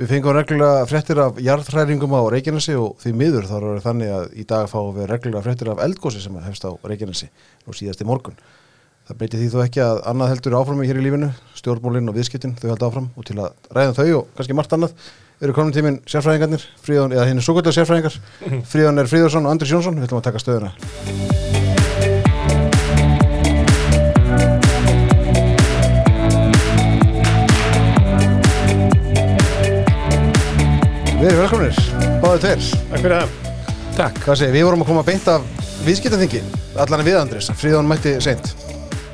Við fengum reglulega fréttir af jarðhræringum á Reykjanesi og því miður þá er þannig að í dag fáum við reglulega fréttir af eldgósi sem hefst á Reykjanesi og síðast í morgun. Það breytir því þó ekki að annað heldur áfram hér í lífinu, stjórnmólinn og viðskiptin, þau held áfram og til að ræða þau og kannski margt annað eru komin tíminn sérfræðingarnir, Fríðan, eða hinn er svo gott sérfræðingar, Fríðan er Fríðarsson og Andris Jónsson, við ætlum að taka stöðuna. Við erum velkominir, báðið tveir. Takk fyrir það. Takk. Hvað segir, við vorum að koma beint af viðskiptaþingi, allan við Andris, Fríðan mætti seint.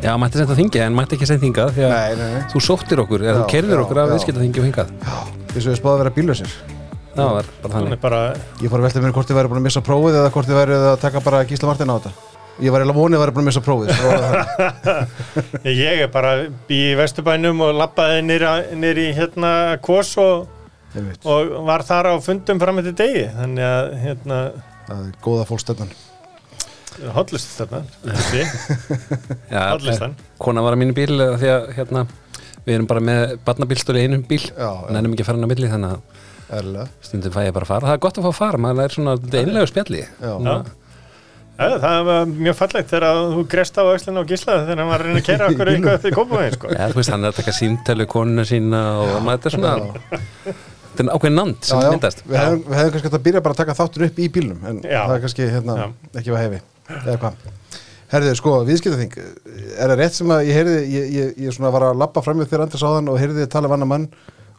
Já, mætti senda þingi en mætti ekki senda þingað því að Nei, nei, nei. þú sóttir okkur eða Já, þú kerðir já, okkur af já. viðskiptaþingi og hingað. Þess að við spáðum að vera bílausir. Það var bara þannig. bara, Ég fór að velta mér hvort þið væri búin að missa prófið eða hvort þið væri að taka bara Gísla Martin á þetta. Ég var eiginlega vonið að væri búin að missa prófið. ég er bara í Vesturbænum og lappaði nýri hérna Kos og. Og var þar á fundum fram eftir degi. Þannig að hérna, Það er góða fólkstöðan. hotlist þarna, þessi, Já, hotlistan. Kona var á mínu bíl því að hérna, við erum bara með barnabílstóri í einum bíl. Já. Nennum ekki að fara hann á milli þannig að Erlega. stundum fæ ég bara að fara. Það er gott að fá að fara, maður er svona einlegu spjalli. Já, það var mjög fallegt þegar þú grest á auðslinu og gísla þegar hann var að reyna að kera okkur eitthvað eftir kópavegin, sko. Já, þú veist, hann er að taka síntölu konuna sína og maður þetta svona, þetta er ákveðin nand Já, sem já. myndast. Við hefðum, við hefðum kannski hægt að byrja bara að taka þáttur upp í bílnum en Já. það er kannski hérna, Já. ekki var hefi. Eða hvað? Herðið, sko, viðskiptaþing. Er það rétt sem að ég heyrði, ég, ég, ég svona var að lappa fram með þér andris áðan og heyrði þið tala um annar mann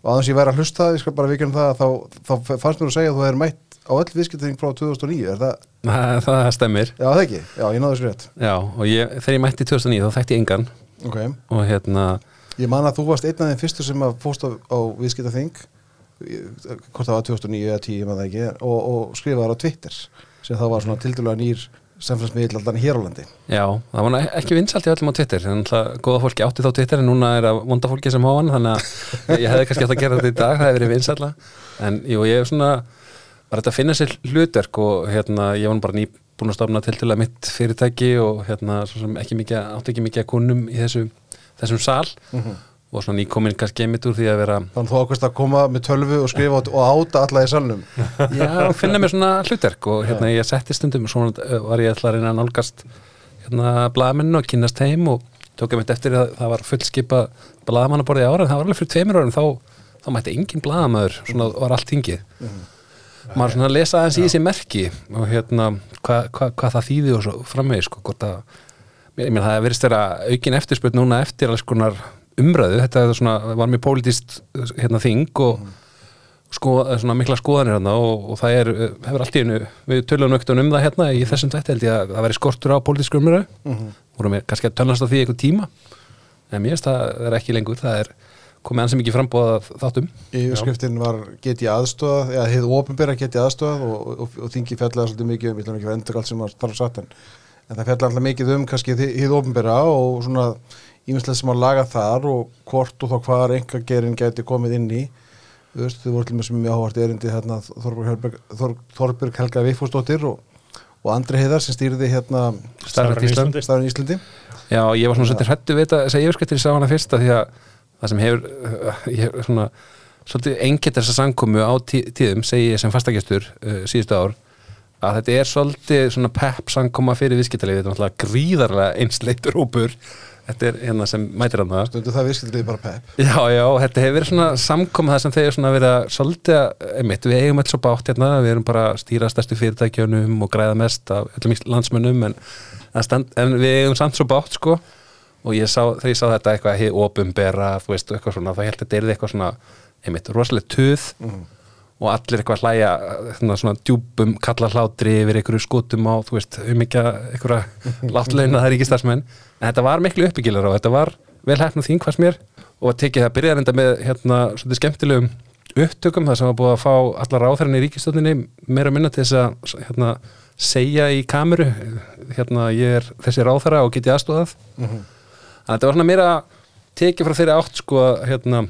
og aðeins ég væri að hlusta, ég skal bara vikja um það, þá, þá fannst mér að segja að þú hefur mætt á öll viðskiptaþing frá 2009, er það, Það, það stemmir. já það ekki, já ég náðu þessu rétt. Já, og ég, þegar ég mætti 2009 þá þekkti ég engan Ok, og hérna, ég man að þú varst einn af þeim fyrstu sem að fóst á, á viðskiptaþing, hvort það var 2009 eða 10, ég man það ekki, og, og skrifaðar á Twitter, sem þá var svona tildulega nýr samfélagsmiðl allan hér á landi. já, það var nú ekki vinsalt í öllum á Twitter, þannig að góða fólki átti þá Twitter en núna er það vonda fólki sem á hann þannig að ég hefði kannski átt að gera þetta í dag það hefði verið vinsalla, en jú, ég er svona bara þetta að finna sér hlutverk og hérna, ég var bara nýbúin að stofna til til að mitt fyrirtæki og hérna, ekki mikið, átti ekki mikið að kunnum í þessu, þessum sal og svona nýkomin kannski einmitt úr því að vera Þannig þú ákvæmst að koma með tölvu og skrifa og áta alla í salnum. Já, finna mér svona hlutverk og hérna ég setti stundum svona uh, var ég ætla að reyna að nálgast hérna blaðamennu og kynast heim og tók ég mitt eftir að það var fullskipa blaðamannaborði ára en það var alveg fyrir tveimur árum þá, þá mætti engin blaðamæður svona var allt hingið maður svona lesa aðeins í þessi merki og hérna hvað hva, hva það þýði og svo framvegis sko, ég meina það verðist vera aukin eftirspurt núna eftir alls konar umræðu, þetta svona, var mjög pólitíst hérna þing og sko, svona mikla skoðanir hérna og, og það er, hefur allt í einu við tölum nögtun um það hérna í þessum tætti held ég að það veri skortur á pólitísku umræðu. Vorum við kannski að tölnast á því einhver tíma en mér finnst það er ekki lengur það er komið ansið mikið frambóða þáttum. Yfirskriftin var get ég aðstofað, eða hefðu ofinbera get ég aðstofað og, og, og þingi fjallaði svolítið mikið um, ég ætlum ekki að endur allt sem var þarf satt en, en það fjallaði alltaf mikið um kannski hefðu ofinbera og svona íminslega sem að laga þar og hvort og þá hvar einhver gerin geti komið inn í. Þú veist, þau voru til með sem mjög áhvart erindi hérna Þorbjörg Helga Vigfúsdóttir og, og Andri Heiðar sem stýrði hérna Ísland. Íslandi. staðurinn Íslandi. Já, ég var svona svolítið hrættu við þetta að segja yfirskriftir ég sá hana fyrsta því að það sem hefur uh, ég hef svona svolítið engitt þessa samkomu á tí tíðum segi ég sem fastagestur uh, síðustu ár að þetta er svolítið svona pepp samkoma fyrir viðskiptalið, þetta er náttúrulega gríðarlega einsleitur hópur þetta er hérna sem mætir hann það stundu það viðskildið bara pepp Já, já, þetta hefur verið svona samkoma það sem þeir svona verið að svolítið að, einmitt, við eigum alls svo bátt hérna, við erum bara að stýra stærstu fyrirtækjunum og græða mest af öllum landsmönnum en, stand, en við eigum samt svo bátt sko. Og ég sá, þegar ég sá þetta eitthvað opumbera, þú veist, eitthvað svona þá held þetta er eitthvað svona, einmitt, rosalega töð og allir eitthvað að hlæja svona, svona djúpum kalla hlátri yfir einhverju skotum á, þú veist, um ekki einhverja láttlauna það er ekki starfsmenn en þetta var miklu uppbyggilar og þetta var vel hefn og þín hvers mér. Og að tekið það byrjaði enda með hérna svolítið skemmtilegum upptökum þar sem var búið að fá allar ráþærinni í ríkistöldinni meira minna til þess að hérna, segja í kameru hérna ég er þessi ráþæra og get ég aðstofað þannig að þetta var svona meira tekið frá þeirri átt sko hérna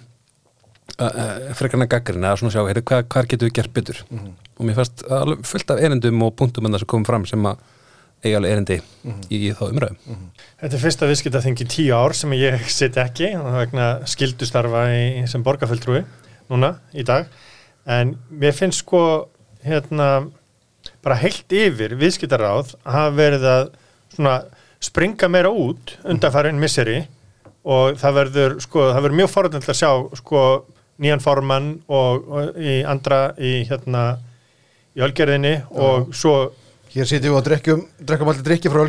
frekarna gaggrinn eða svona sjá, heyrðu, hvað, hvað getur við gert betur? Og mér fannst fullt af erindum og punktum en það sem komum fram sem að eiga alveg erindi í, í þá umræðum Þetta er fyrsta viðskiptaþing í tíu ár sem ég sitt ekki vegna skildustarfa í, sem borgarfulltrúi núna í dag. En mér finnst sko hérna bara heilt yfir viðskiptaráð hafa verið að svona springa meira út undanfærin misseri og það verður sko, það verður mjög forðanlega að sjá sko nýjan formann og, og í andra í hérna í ölgerðinni og svo Hér sitjum við og drekkjum, drekkum allir drikki frá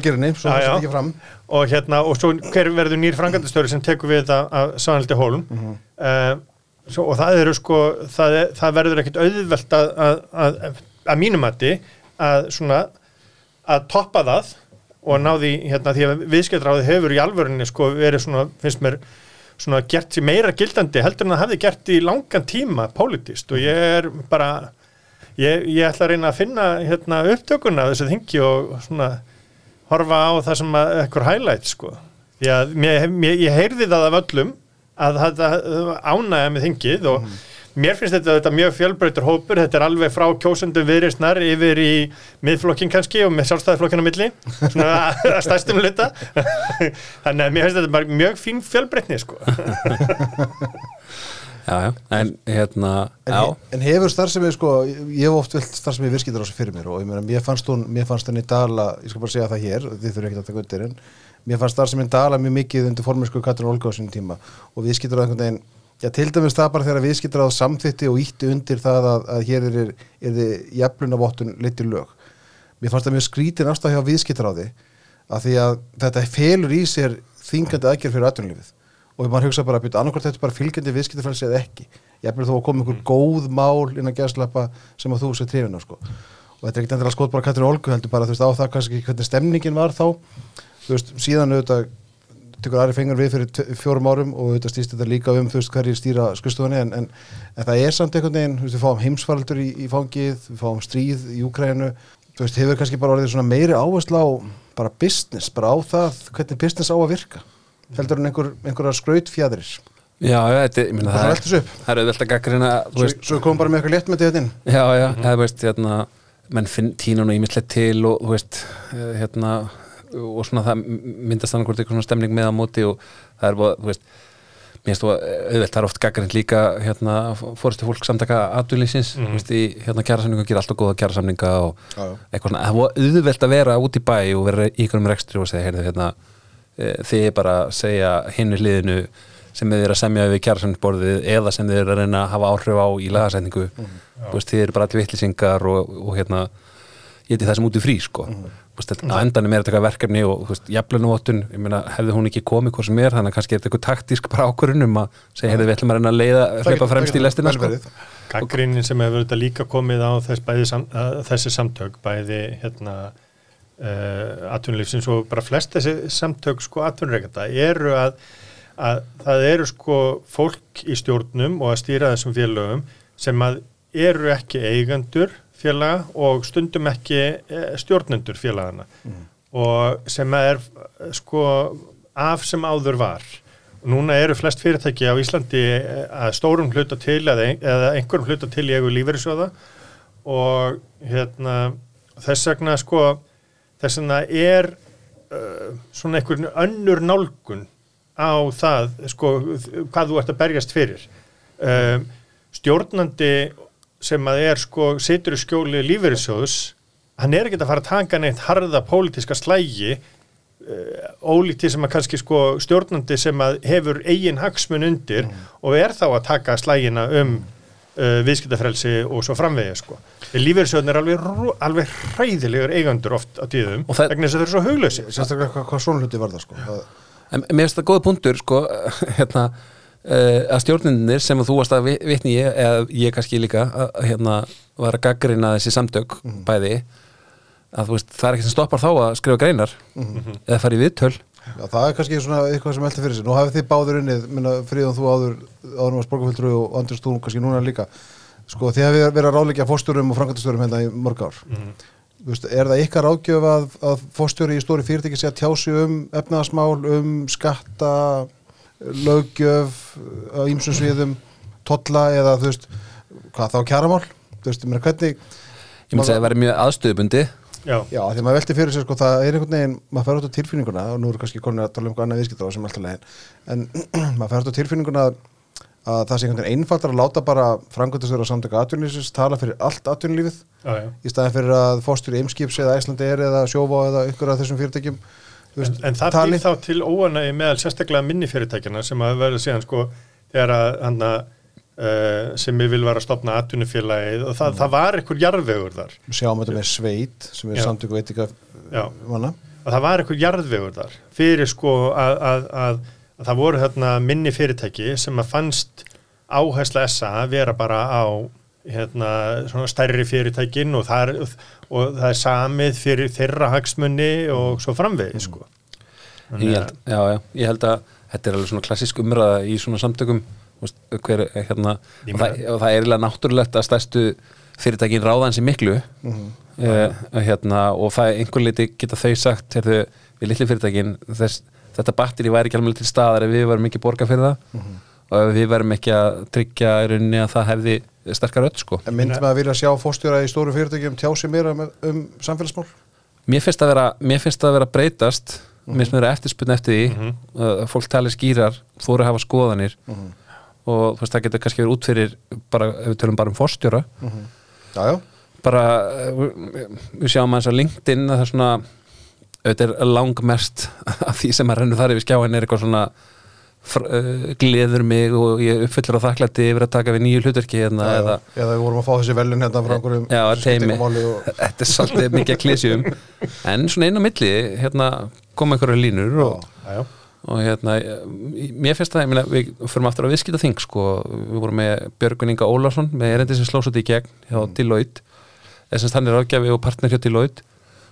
fram. og hérna og svo hver verður nýr frangandastöri sem tekur við það af Svanhildi Hólm Mhm. uh, svo, og það eru sko það, er, það verður ekkit auðvelt að, að, að, að mínumati að svona að toppa það og ná því hérna því að viðskiptráði hefur í alvörinni sko verið svona, finnst mér svona gert sér meira gildandi heldur en það hefði gert í langan tíma pólitíst og ég er bara ég, ég ætla að reyna að finna hérna upptökuna þessu þingi og svona horfa á það sem ekkur highlight sko. Mér, mér, ég heyrði það af öllum að þetta ánægja með þingið og mér finnst þetta, þetta mjög fjölbreytur hópur, þetta er alveg frá kjósundum viðreistnar yfir í miðflokkin kannski og með sjálfstæðiflokkin á milli svona að stærstum hluta. Þannig að mér finnst þetta bara mjög fín fjölbreytni sko. Já, já, en hérna En, já, en hefur starfsemi, sko, ég hef oft vilt starfsemi viðskiptar á þessu fyrir mér og ég meina, mér fannst hún, mér fannst henni dala, ég skal bara segja það hér, þið þurfum ekki að taka undir en mér fannst starfsemi dala mjög mikið undir formersku Katrin Olga á sinni tíma og viðskiptar á einhvern veginn, já, til dæmis það bara þegar viðskiptar á samþitti og ítti undir það að, að hér er, er þið jaflunavottun litur lög. Mér fannst það mjög skrítin afstæð hjá viðskiptar á því að því að þetta felur í sér þingandi aðgerð fyrir atvinnulífið og maður hugsa bara að byrja annarkvært þetta er bara fylgjandi viðskiptafrelsi eða ekki ég þó að koma einhver góð mál innan gæslappa sem að þú sér trefin á sko. og þetta er ekkert endilega skot bara Katrin Olgu heldur bara þú veist á það kannski hvernig stemningin var þá þú veist síðan auðvitað tekur aðri fengur við fyrir fjórum árum og auðvitað stýst þetta líka um þú veist hverjir stýra skustofunni en, en, en það er samt einhvern veginn, við fáum heimsfaraldur í, í fangið, við fáum stríð í Úkrænu þú veist hefur kannski bara orðið svona meiri áhersla á bara business, bara á það hvernig business á að virka? Heldur en einhver, einhverjar skrautfjæðris já, já, þetta, ég meina það það er það er auðvelt að gaggrina svo, svo komum bara með eitthvað létt með þetta inn. Já, já, eða þú veist, hérna menn finn tína nú ímislegt til og þú veist, eh, hérna og svona það myndast þannig hvort eitthvað svona stemning með á móti og það er búið, þú veist mér finnst þú að auðvelt, það er oft gaggrind líka hérna, fórustu fólk samtaka atvinnlýsins, mm. veist, í hérna kjærasamningu gera alltaf góða kjærasamninga og Já, já. eitthvað svona, það er auðvelt að vera út í bæ og vera í ykkur um rekstri og segja, heyrðu, hérna e, þið er bara segja hinnu hliðinu sem þið er að semja við kjærasamningsborðið eða sem þið er að reyna að hafa áhrif á í lagasetningu, þú veist, þið eru bara allir vittlisingar og, og hérna ég heiti það sem út í frí, sko Þú veist, þetta- á endanum er þetta eitthvað verkefni og þú veist, jafnlunuvottun, ég meina, hefði hún ekki komið hvað sem er, þannig að kannski er þetta eitthvað taktísk bara ákvörðun um að segja, heyrðu, við ætlum að reyna að leiða hlaupa fremst í lestina, sko. Gaggrínin sem hefur þetta líka komið á þess, bæði, sam, að, þessi samtök, bæði hérna, uh, atvinnulífsins og bara flest þessi samtök sko atvinnureikanda eru að, að það eru sko fólk í stjórnum og að stýra þessum félögum sem að eru ekki eigendur félaga og stundum ekki eh, stjórnendur félagana og sem er sko af sem áður var. Núna eru flest fyrirtæki á Íslandi eh, að stórum hluta til eða, ein- eða einhverjum hluta til í eigu lífeyrissjóða. Og hérna þess vegna sko þess vegna er uh, svona einhvern önnur nálgun á það sko hvað þú ert að berjast fyrir. Um, stjórnandi sem að er sko situr í skjóli lífeyrissjóðs hann er ekki að fara að taka neitt harða pólitíska slægi uh, ólíkt því sem að kannski sko stjórnandi sem að hefur eigin hagsmun undir og er þá að taka slægina um uh, viðskiptafrelsi og svo framvegi sko. Lífeyrissjóðin er alveg, alveg hræðilegur eigandur oft á tíðum Og það- vegna þess að þau eru svo huglösi. sérstaklega hvað, hluti var það sko það, En mér finnst það góða punktur sko, hérna, að stjórnindinir sem að þú varst að vi- vitni ég, eða ég kannski líka að, að, hérna, var að gaggrina þessi samtök bæði að þú veist, það er ekki sem stoppar þá að skrifa greinar eða fara í viðtöl Já, það er kannski svona eitthvað sem heldur fyrir sig. Nú hafið þið báður unnið, minna, Fríðan þú áður, áður var sporgaföldru og Andrés þú kannski núna líka. Sko, þið hafið verið að ráðleggja fórstjórum og framkvæmtastjórum hérna í mörg ár. Þú veist, er það ykkar ágjöf að, að fórstjóri í stóri fyrirtæki sé að tjási um efnaðasmál, um skatta, löggjöf á ýmsum sviðum, tolla eða þú veist, hvað þá kjaramál? Þú veist, ég meina, hvernig, ég myndi að það væri mjög aðstöðubundi Já, Já, því að maður velti fyrir sér sko, það er einhvern veginn, maður fer út á tilfinninguna og nú eru kannski konin að tala um eitthvað annað viðskipta sem alltaf legin en maður fer út á tilfinninguna að, að það sé einhvern veginn einfaldar að láta bara framkvæmtastur og samtöka atvinnlýsins tala fyrir allt já. í staðin fyrir að fórstur Eimskips eða Æslandi er eða Sjóvá eða ykkur af þessum fyrirtækjum veist, en það tali. býr þá til óanægi meðal sérstaklega minni fyrirtækjana sem að verða síðan sko þegar að hann uh, sem ég vil vera að stopna atvinnufélagið og það, það var einhver jarðvegur þar sjáum þetta með Sveit sem er samtöku Já. manna og það var einhver jarðvegur þar fyrir sko að, að, að, að það voru hérna minni fyrirtæki sem að fannst áhersla essa að vera bara á hérna svona stærri fyrirtækin og það er, og það er samið fyrir þeirra hagsmunni og svo framvegið sko ég held, já, já, ég held að þetta er alveg svona klassisk umræða í svona samtökum hver, er, hérna, og, það, og það er eiginlega náttúrulegt að stærstu fyrirtækin ráða hansi miklu Mhm. eh, hérna, og það er einhver liti geta þau sagt heyrðu, við litli fyrirtækin þess, þetta batteri væri ekki alveg til staðar ef við varum ekki borga fyrir það Mhm. og ef við varum ekki að tryggja í rauninni að það hefði sterkar öll sko. en myndum að vilja sjá fórstjóra í stóru fyrirtækjum tjá sig meira með, um samfélagsmál Mér finnst það vera, mér finnst það vera að breytast Mhm. mér finnst það vera eftirspunni eftir því Mhm. að fólk tali skýrar, þóru að hafa skoðanir Mhm. og þú veist það getur kannski verið út fyrir bara, ef við tölum bara um forstjóra já, já, bara, eh, við við sjáum að þess að LinkedIn að það er svona auðvitað er langmest af því sem að rennur þar yfir skjáin er eitthvað svona uh, gleður mig og ég uppfyllir á þakklætti yfir að taka við nýju hlutverki hérna, já, eða, eða við vorum að fá þessi velun hérna frá einhverjum Já, sem skipta teymi. engu máli og, þetta er svolítið mikið að klísjum en svona inn á milli hérna, koma einhverju línur og, já, já. og hérna, mér finnst það meina, við förum aftur að viðskita þing sko, við vorum með Björgun Inga Ólafsson með erendi sem slósut í gegn hjá Deloitte. Þess að hann er ágjafi og partner hjá Deloitte.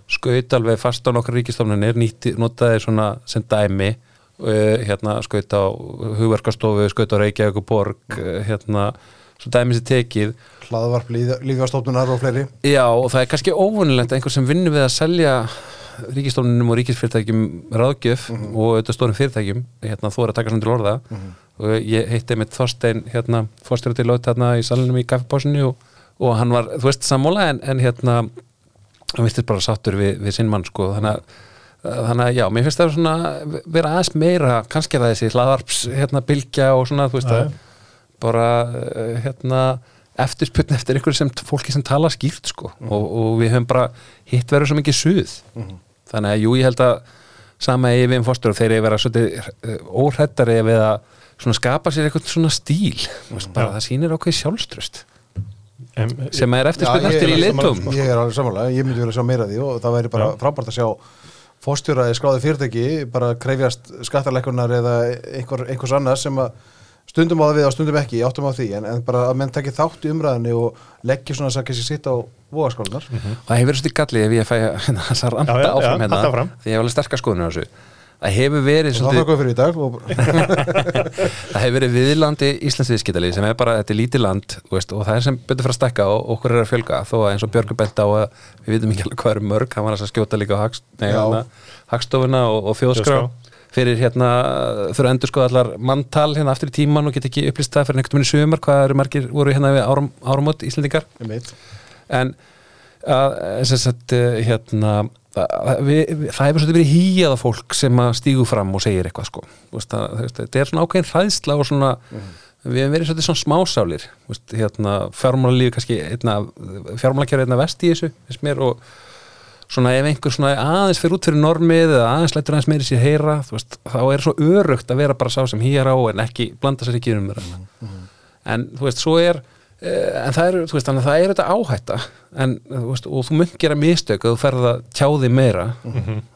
Skaut alveg fast á nokkra ríkistofnunir notaði svona sem dæmi hérna skaut á hugverkastofu, skaut á Reykjavík og Borg uh, hérna, svo dæmi sér tekið. Hlaðvarp lífjastofnunar og fleiri. Já, og það er kannski óvunilegt einhver sem vinnur við að selja ríkistofnunum og ríkisfyrirtækjum ráðgjöf og auðvitað stórum fyrirtækjum hérna, þú er að taka svona til orða. Og ég heitti mitt Þorstein hérna, fórstjóra til lót hérna í salinum í kaffepásinu og, og hann var, þú veist, sammála en, en hérna, hann virtist bara sattur við, við sinn mann, sko, þannig að þannig að já, mér finnst það svona vera aðeins meira, kannski það þessi hlaðvarps hérna bylgja og svona, þú veist að bara uh, hérna eftirspurn eftir ykkur sem fólki sem tala skýrt sko. Og, og við höfum bara hitt verið svo mikið suð. Þannig að jú ég held að sama við um fórstur og þeir eru vera svolítið uh, óhrættari við að svona skapa sér eitthvað svona stíl. Mm bara Já. það sýnir ákveð sjálfströst sem er ég eftir í litum ég er alveg samanlega, ég myndi vilja sjá meira því og það væri bara frábært að sjá fórstjóra í skráði fyrirtæki bara krefjast skattarleikunar eða einhver, einhvers annars sem að stundum á það við og stundum ekki, ég áttum á því. En, en bara að menn takki þátt í umræðinni og leggja svona þess að kannski sitta á vogaskólunar og það hefur verið svolítið gallið ef ég fæ að Já, já, áfram hérna því ég hef alveg sterkar skoðunir á þessu það hefur verið það svolítið þakka fyrir í dag og, það hefur verið viðlandi Íslands viðskiptalið sem er bara, þetta er lítið land þú veist, og það er sem betur fyrir að stekka og okkur er að fjölga. Þó að eins og Björgur bent á að við vitum ekki alveg hvað eru mörg, hann var að skjóta líka hana, hagstofuna og, og þjóðskrá Þjóðskrá. fyrir hérna, þurfa að endur skoða allar manntal hérna aftur í tíman og get ekki upplýst það fyrir einhvern veginn sumar, hvað eru margir voru hérna við árum, ég meit en að, sem sagt, eh, hérna að, við, við, það hefur svolítið verið hýjað af fólk sem að stígu fram og segir eitthvað sko. Þetta er svona ákveðin hræðsla og svona, við hefum verið svolítið svona smásálir. Hérna, fjármálalífi kannski fjármálakjæri einna vest í þessu mér og svona ef einhver svona aðeins fyrir út fyrir normið eða aðeins lætur aðeins meiri sér heyra veist, þá er svo örugt að vera bara sá sem hýjar á en ekki blanda sér ekki um þeirra. En þú veist, svo er en það er, þú veist, þannig að það er þetta áhætta. En, þú veist, og þú munt gera mistök að þú ferð að tjáði meira.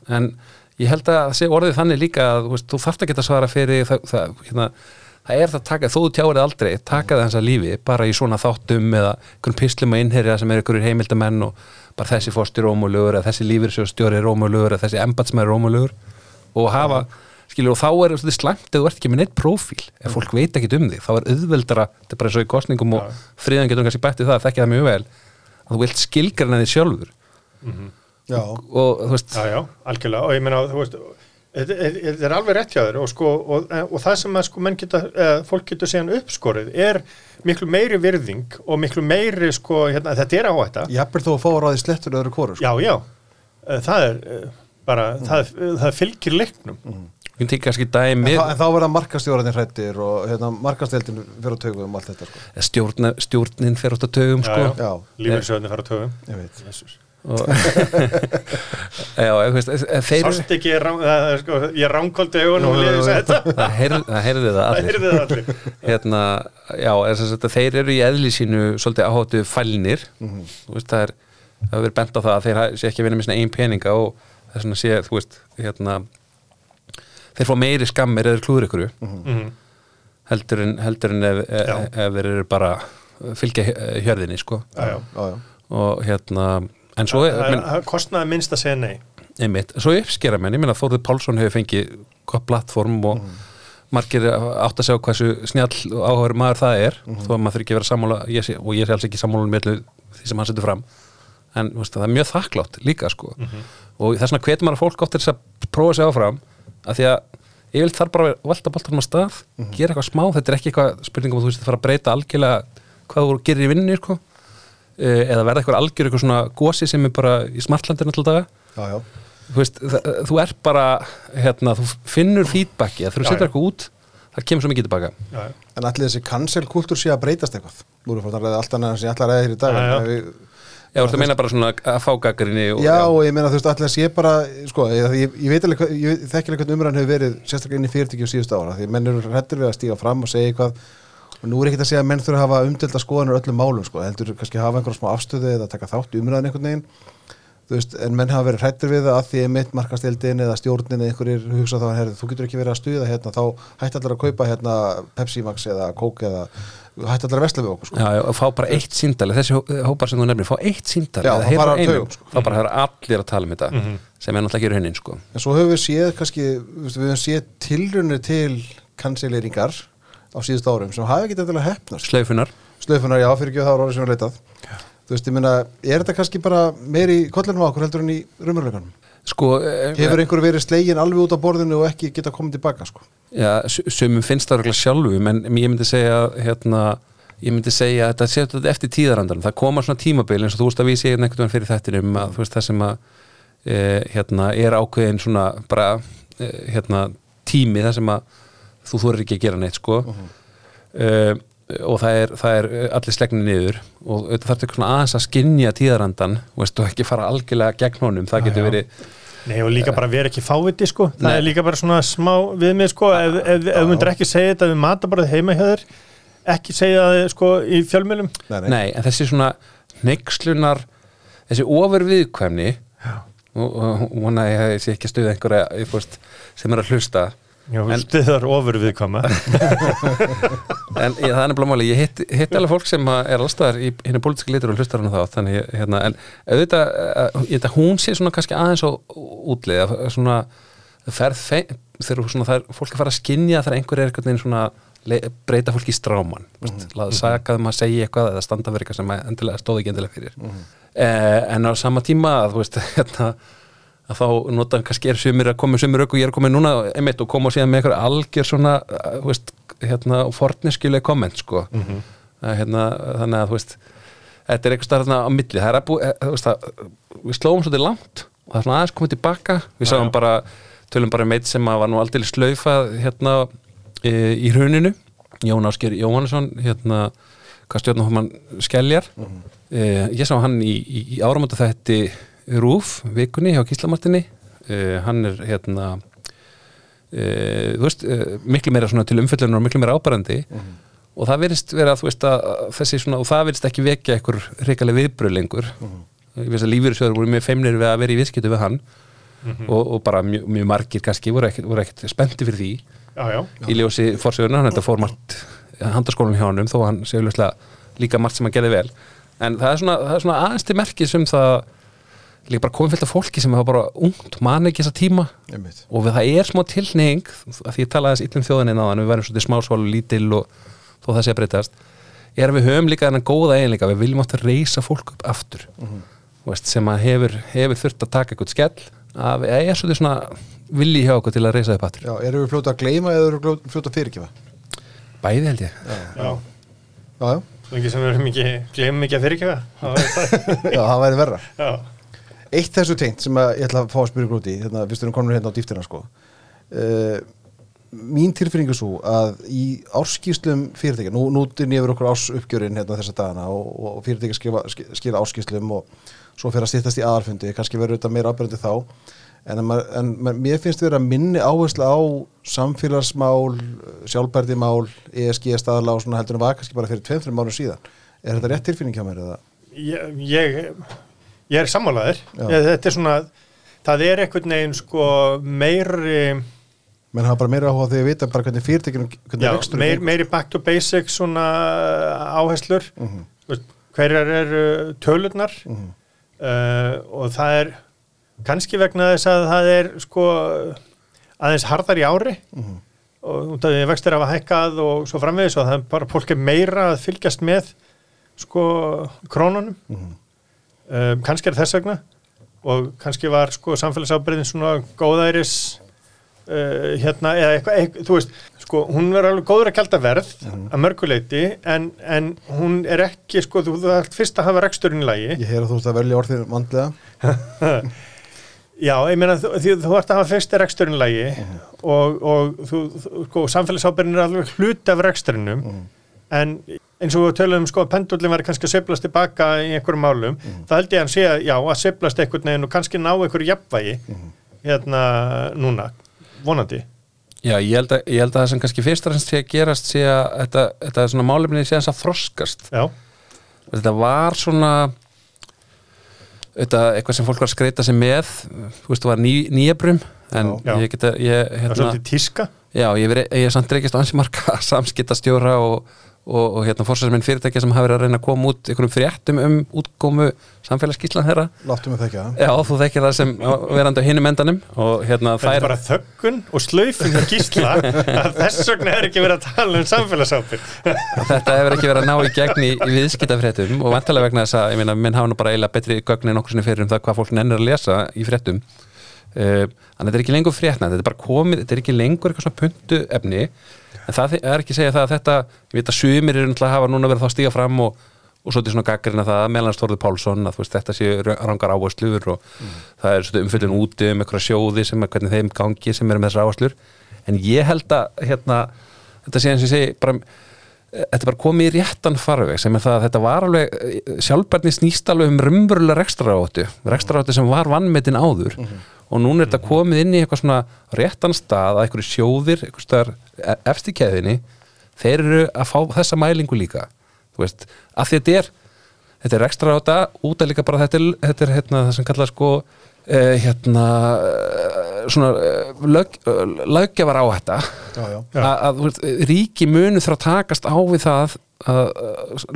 En ég held að orðið þannig líka að þú, veist, þú þarft að geta svara fyrir það, það, hérna, það er það taka, þú tjáir það aldrei taka það hans að lífi, bara í svona þáttum eða einhvern pislum að innherja sem er einhverjur heimildamenn og bara þessi fórstur rómulegur eða þessi lífyrsjóðstjóri rómulegur eða þessi embatsmæri rómulegur og hafa skilur, og þá er þetta slæmt ef þú ert ekki með neitt prófíl. Ef fólk veit ekki um þig, þá er auðveldara þetta er bara eins og í kostningum og Já. fríðan getur kannski bætti það, þekki það mjög vel að þú vilt skilgrana þig sjálfur. Já, og þú veist, Já, já, algjörlega. Og ég meina, þú veist þetta er alveg rétt hjá þér. Og, sko, og, og það sem að sko, menn geta, eða, fólk getur síðan uppskorið er miklu meiri virðing og miklu meiri, sko, hérna, þetta er áhætta. Jafnvel þó að fá að ráði slettur öðru kóru sko. já, já, það er eh, bara, það, það fylgir leiknum Við tekið kannski dæmi En, þá, en þá verða markastjóraðin hrættir og hérna, markasteldin fyrir að tökum um allt þetta sko. stjórn, stjórnin fer út á tögum sko. já, Já, lífeyrissjóðinni fara á tögum ég veit. Og já, ég veist, þeir eru Sást ekki, rán, það, er sko, ég ránkóldi augunum og jú. þetta. Það heyrði það, heyrði það Það allir heyrði það allir. Hérna, já, en sem sagt að þeir eru í eðli sínu svolítið áháttu fælnir. Mhm. þú veist, það er það hefur verið bent á það að þeir ha- sé ekki að vinna með svona einn peninga og það er svona sé, þú veist, hérna þeir fá meiri skammir eða klúður ykkur. Mhm. heldur en, heldur en ef, ef, ef þeir eru bara fylgja hjö- hjörðinni, sko. Já, já. Og hérna, en svo kostnaði minnst að segja nei. Einmitt, svo uppskera menn, ég meina Þórður Pálsson hefur fengið gott plattform og margir átt að sjá hversu snjall og áhugaður maður það er. Þó að maður þurfi ekki að vera sammála ég sé, og ég sé alls ekki sammála með því sem hann setur fram. En veist, það er mjög þakklátt líka sko. Og þess vegna hvetur maður fólk oft til þess að prófa sig áfram af því að ég vil þar bara að velta boltanum á stað gera eitthvað smá, þetta er ekki eitthvað spurningum að þú veist að fara að breyta algjörlega hvað þú gerir í vinnu sko. Eh, eða verða eitthvað algjör eitthvað svona gósi sem er bara í smartlandir alltaf daga já, já. þú veist, þú er bara hérna, þú finnur feedbacki að þú setur eitthvað út, það kemur svo mikið tilbaka já. En allir þessi cancel-kultúr sé að breytast eitthvað Nú erum við að ræða allt annað sem ég ætla að ræða hér í dag Já, þú veist að meina bara svona að fá gaggrinni og, Já, og ég meina þú veist allir að sé bara sko, ég, ég, ég veit alveg, ég þekki alveg hvernig umræðan hefur verið sérstaklega inn í fyrirtæki og síðustu ára því menn eru hrættir við að stíga fram og segja eitthvað og nú er ekkert að segja að menn þurfa að hafa umdelda skoðanur öllum málum, sko, heldur kannski að hafa einhverja smá afstöðu eða taka þátt umræðan einhvern veginn veist, en menn hafa verið hrættir við það að því að mitt markastildin eða stjórnin eða einhverjir hugsa þá, herri, þú getur ekki verið að stuða hérna, þá hætti allir að kaupa hérna Pepsi Max eða Coke eða hætti allir að vesla við okkur, sko Já, já, og fá bara eitt síndali, þessi hó- hópar sem þú nefnir, fá eitt síndali fara á einum, sko. þá bara höfður allir að tala um þetta Mhm. sem er náttúrulega ekki raunin sko. En svo höfum við séð kannski, við höfum séð tilrunir til kansileringar á síðust árum sem hafa ekki þetta hefnast. Slaufunar Slöfunar, já, Þú veist, ég meina, er þetta kannski bara meiri í kollinum á okkur heldur en í raunveruleikanum? Sko, eh, Hefur einhver verið slegin alveg út á borðinu og ekki geta komið tilbaka, sko? já, sumum finnst það örugglega sjálfum en ég myndi segja hérna, ég myndi segja að þetta séu eftir tíðarandan það koma svona tímabil eins og þú veist að við séum einhvern veginn fyrir þettinum að þú veist það sem að e, hérna, er ákveðin svona bara e, hérna, tími það sem að þú þorir ekki að gera neitt sko e, og það er, það er allir slegni niður og þetta þarf ekki svona aðeins að skinja tíðarandan veist, og ekki fara algjörlega gegn honum. Það getur verið Nei og líka bara vera ekki fáviti sko. Það Nei. er líka bara svona smá viðmið sko ef, ef, ef þú myndir ekki segja þetta við matabarðið heima hjá þér ekki segja það sko í fjölmjölum Nei, Nei, en þessi svona neykslunar þessi ofurviðkvæmni og, og vona að ég sé ekki að stuða einhverja sem er að hlusta Já, En- stuðar ofur viðkama en ég, það er nefnilega máli, ég hitt, hitt alveg fólk sem er allstaðar í henni pólitíska litur og hlustar hann þá þannig, hérna, en auðvitað eh, ég veit að hún sé svona kannski aðeins á útlið, svona ferð fe- þegar svona, það er fólk að fara að skinja þegar einhver er einhvern veginn svona breyta fólki í stráman mm -hmm. laða sagað um að segja eitthvað eða standa fyrir eitthvað sem stóði ekki endilega fyrir. Eh, en á sama tíma að þú veist hérna að þá nota kannski er sumir að koma sumir auk og ég er komið núna einmitt og koma og síðan með eitthvað algjör svona þú veist, hérna, forniskjuleg komment sko. Að, hérna, þannig að þú veist þetta er eitthvað starfna á milli. Það er að bú, eh, að, við slóum svolítið langt og það er svona aðeins komið tilbaka. Við sáum já. bara, tölum bara meitt sem að var nú aldrei slaufað hérna e, í hruninu. Jón Ásker Jóhannesson hérna, hvað stjórnum hann skeljar e, ég sá hann í, í, í áramönda þetta Rúf vikunni hjá Gíslamartinni e, hann er hérna þú veist, e, miklu meira svona til umfyllunar og miklu meira ábærandi og það verðist vera þú veist að þessi svona og það verðist ekki vekja einhver reikalega viðbröð lengur. Ég veist að lífyrirsjóður voru mjög feimnir við að vera í viðskiptu við hann. Og, og bara mjög, mjög margir kannski voru ekkert, ekkert spennti fyrir því. Já, já, í ljósi fórsögurna, hann þetta fór margt handaskólanum hjá hann þó hann sé líka margt sem hann gerði vel. En það er svona, það er svona aðeins til merkis um það líka bara komið fylgt af fólki sem hafa bara ungt, man ekki þessa tíma. Einmitt. og við, það er smá tilning að því ég talaði þess illum þjóðinni náðan við værum svolítið smásválu lítil og þó það sé að breytast er að við höfum líka þennan góða eiginleika við viljum átt að reysa fólk upp aftur. Þú veist, sem að hefur, hefur þurft að taka eitthvað skell að við er svolítið svona vilji hjá okkur til að reysa upp aftur. Já, eru við fljóta að gleyma eða eru við fljóta að fyrirgefa? bæði held ég. Já. Já, já, Svo lengi sem við erum ekki, glemum ekki að fyrirkjöfa Það var það já, það væri verra. Já, Eitt þessu tengt sem að ég ætla að fá að spyrja í, hérna, fyrst erum komin hérna á dýftina, sko, uh, mín tilfinningu svo að í árskýslum fyrirtækja, nú, nú dynni yfir okkur ársuppgjörin hérna þessa dagana og, og fyrirtækja skila, skila árskýslum og svo fyrir að stýttast í aðalfundi, kannski verður þetta meira ábyrjandi þá. En, en, en mér finnst vera minni áherslu á samfélagsmál, sjálfbærdimál ESG staðala og svona heldur en var kannski bara fyrir 2-3 mánu síðan. Er þetta rétt tilfinning hjá mér eða? Ég, ég, ég er sammálaður þetta er svona, það er einhvern veginn sko meiri menn hafa bara meira áhuga þegar við vita bara hvernig fyrirtekinu Já, meir, meiri back to basics svona áherslur uh Mhm. -huh. hverjar eru tölurnar Mhm. -huh. uh, og það er kannski vegna þess að það er sko aðeins harðar í ári Mhm. -huh. og út af því vextir hafa hækkað og svo framvegis og það er bara fólk er meira að fylgjast með sko krónunum -huh. Um, kannski er þess vegna. Og kannski var sko samfélagsábyrðin svona góðæris uh, hérna eða eitthvað, eitthvað, þú veist sko hún er alveg góður að kjálta verð að mörguleiti en, en hún er ekki sko, þú þarf fyrst að hafa reksturinn í lagi. Ég heyr að þú ert að velja orðið vandlega. Já, ég meina þú, þú, þú ert að hafa fyrst reksturinn í lagi og, og þú, þú, sko, samfélagsábyrðin er alveg hluti af reksturinnum en eins og við töluðum sko að pendullin var kannski að söblast tilbaka í einhverjum málum, það held ég að hann sé að já, að söblast einhvern veginn og kannski ná einhverju jafnvægi hérna núna, vonandi. Já, ég held að, ég held að það sem kannski fyrst og fremst sé að gerast sé að þetta, þetta er svona málefni sé að þroskast. Já, þetta var svona þetta, eitthvað sem fólk var að skreita sig með þú veist, það var ný, nýjabrum en Já. ég geta, ég, það er hérna svolítið tíska. Já, ég, ég er samt reykist á ansi marga samskiptastjóra og, og, og hérna fórsæðismenn fyrirtækja sem hafa verið að reyna að koma út einhverjum fréttum um útkomu samfélagsskíslan þeirra. Láttu mig þekka það. Já, þú þekkir það sem verandi á hinum endanum og hérna Þetta er bara þöggun og slaufin og gísla. Að þess vegna er ekki verið að tala um samfélagsábyrð þetta hefur ekki verið að ná í gegn í, í viðskiptafréttum og vantarlega vegna þess að ég meina, minn hafa nú bara eiginlega betri gögn en okkur sinni fyrir um það hvað fólk nennir að lesa í fréttum. Uh, er er er en það er ekki að segja það að þetta ég veit að sumir eru náttúrulega að hafa núna verið þá að stíga fram og, og svo til svona gaggrina það að meðlan Stórður Pálsson að veist, þetta séu rangar áherslur og það er svona umfyllun úti um einhverja sjóði sem er hvernig þeim gangi sem eru með þessar áherslur. En ég held að hérna, þetta sé eins og ég segi bara þetta bara komið í réttan farveg sem er það að þetta var alveg sjálfbærni snýst alveg um rumverulega rekstrarátu rekstrarátu sem var vannmetin áður. Og núna er þetta komið inn í eitthvað svona réttan stað að einhverju sjóðir einhverju efst í keðinni þeir eru að fá þessa mælingu líka. Þú veist, að þetta er þetta er rekstraráta, út að líka bara þetta er, þetta er hérna, það sem kallað sko eh, hérna eh, svona eh, lög, löggefar á þetta. Að, ríki munu þurfa að takast á við það að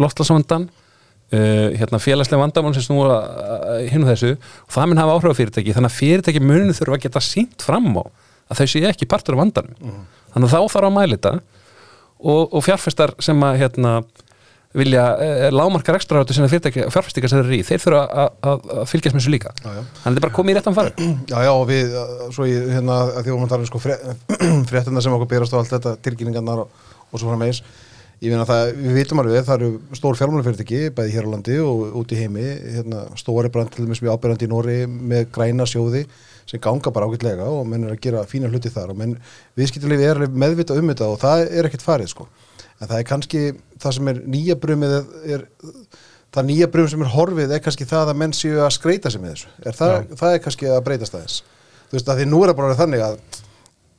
loftlagsvandan uh, hérna félagslega vandamál sem snúa uh, hinn og þessu. Og það mun hafa áhrif á fyrirtæki þannig að fyrirtæki munu þurfa að geta sínt fram á að þau séu ekki partur af vandanum. Þannig að þá þarf að mæla þetta. Og, og fjárfestar sem að hérna vilja uh, lámarkar ekstra áttu sinna fyrirtæki fjárfestingar sem þeir eru í, þeir þurfa að, að, að fylgjast með þessu líka. Já, já. þannig að þetta er bara komið í réttan fari Já, já, og við, svo ég, hérna, því að tala um sko fréttina sem okkur berast og allt þetta, tilkynningarnar og, og svo framvegis. Ég finna það, við vitum alveg, það eru stór fjármálafyrirtæki, bæði hér á landi og út í heimi, hérna, stóri brand til dæmis mjög ábyrjandi í Nóri með græna sjóði sem ganga bara ágætlega og menn er að gera fína hluti þar og menn viðskiptilífi og það. En það er kannski það sem er nýja brumið er, það nýja brum sem er horfið er kannski það að menn séu að skreita sig með þessu. Er það, það er kannski að breytast aðeins. Þú veist að því nú er það bara þannig að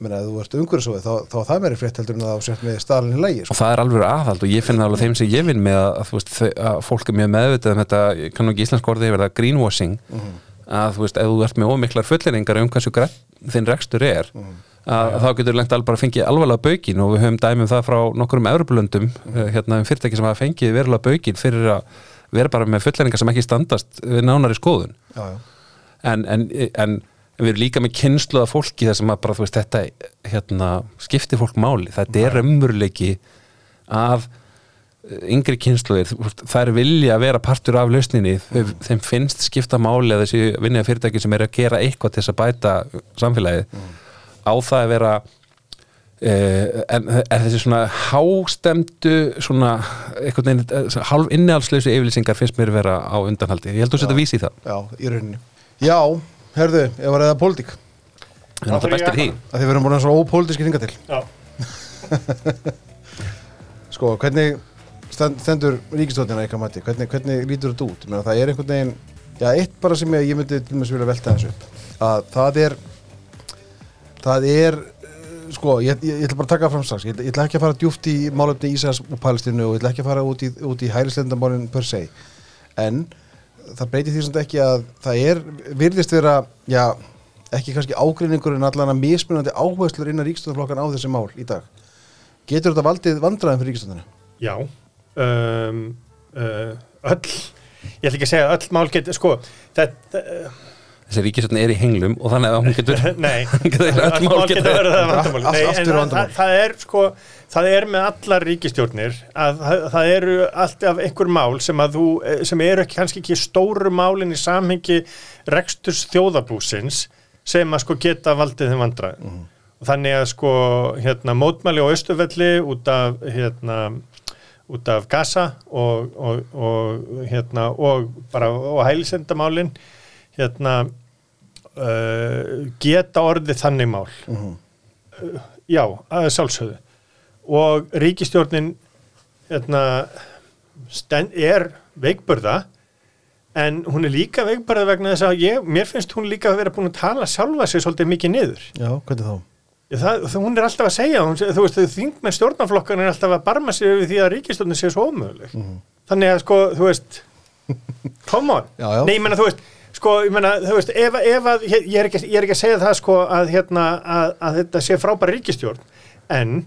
menna, ef þú ert umhverfisóið þá, þá það meiri frétt heldur en að þú sért með staðlinni lægi og sko. það er alveg aðhald og ég finn það alveg þeim sem ég vinn með að, að, veist, að fólk er mjög meðvitað um þetta, ég kann nú ekki íslensk orðið það greenwashing að þú veist, ef þú ert með ómiklar fulleringar um hversu þinn rekstur er að, þá getur lengt alveg bara fengið alvarlega baukin og við höfum dæmum það frá nokkurum Evropulöndum hérna um fyrirtæki sem hafa fengið verulega baukin fyrir að vera bara með fulleringar sem ekki standast við nánari skoðun. Já, já. en, en, en við erum líka með kynsluða fólki þar sem að bara, þú veist, þetta hérna, skiptir fólk máli, þetta er raunveruleiki af eh, yngri kynsluðir, er vilja vera partur af lausninni, Þau- þeim finnst skipta máli að þessi vinniða fyrirtæki sem er að gera eitthvað til þess að bæta samfélagið á það að vera Uh, en, en þessi svona hástemdu svona einhvern veginn eh, hálf innihalslausu yfirlýsingar finnst mér vera á undanhaldi. Ég held þú setja vísi í það. Já, í rauninni. Já, herðu, ef var eða pólitík. Við erum alltaf bestir í. því að þið verðum búin að svo ópolítiski hringa til. Já, sko, hvernig stend, stendur ríkistóttina eitthvað mati, hvernig, hvernig lítur þetta út? Meina, það er einhvern veginn, já, eitt bara sem ég, ég myndi til dæmis vilja velta þessu upp. Að það er það er eh, sko, ég, ég, ég ætla bara að taka fram strax. Ég, ég ætla ekki að fara djúft í málefni Ísas og Palestínu og ég ætla ekki að fara út í, í hærislendamálin per se. En það breytir því samt ekki að það er, virðist vera já, ekki kannski ágreiningur en allan að mismunandi áherslur innan ríkistöndaflokkan á þessi mál í dag. Getur þetta valdið vandræðum fyrir ríkistöndina? já um, uh, Öll Ég ætla ekki að segja öll mál getur Sko, þetta þessi ríkisöldin er í henglum og þannig að hún getur Nei, það er sko það er með allar ríkistjórnir að það, það eru alltaf einhver mál sem að þú, sem eru ekki, kannski ekki stóru málin í samhengi reksturs þjóðabúsins sem að sko geta valdið þeim vandræð og þannig að sko hérna mótmæli á Östufelli út af hérna út af Gaza og, og, og hérna og bara og hælisendamálin hérna uh, geta orðið þannig mál. Uh, já, að sjálfsögðu. Og ríkistjórnin hérna er veikburða en hún er líka veikburða vegna þess að ég, mér finnst hún líka að vera búin að tala sjálfa sig svolítið mikið niður. Já, hvernig þá? það, það, hún er alltaf að segja hún, þú veist, þingmenn stjórnarflokkan er alltaf að barma sig við því að ríkistjórnin sé svo ómöguleg. Þannig að sko, þú veist come on, Já, já. nei, menna, þú veist sko, ég menna, þú veist, ef, ef að ég er, ekki, ég er ekki að segja það, sko, að hérna, að, að þetta sé frábæra ríkistjórn en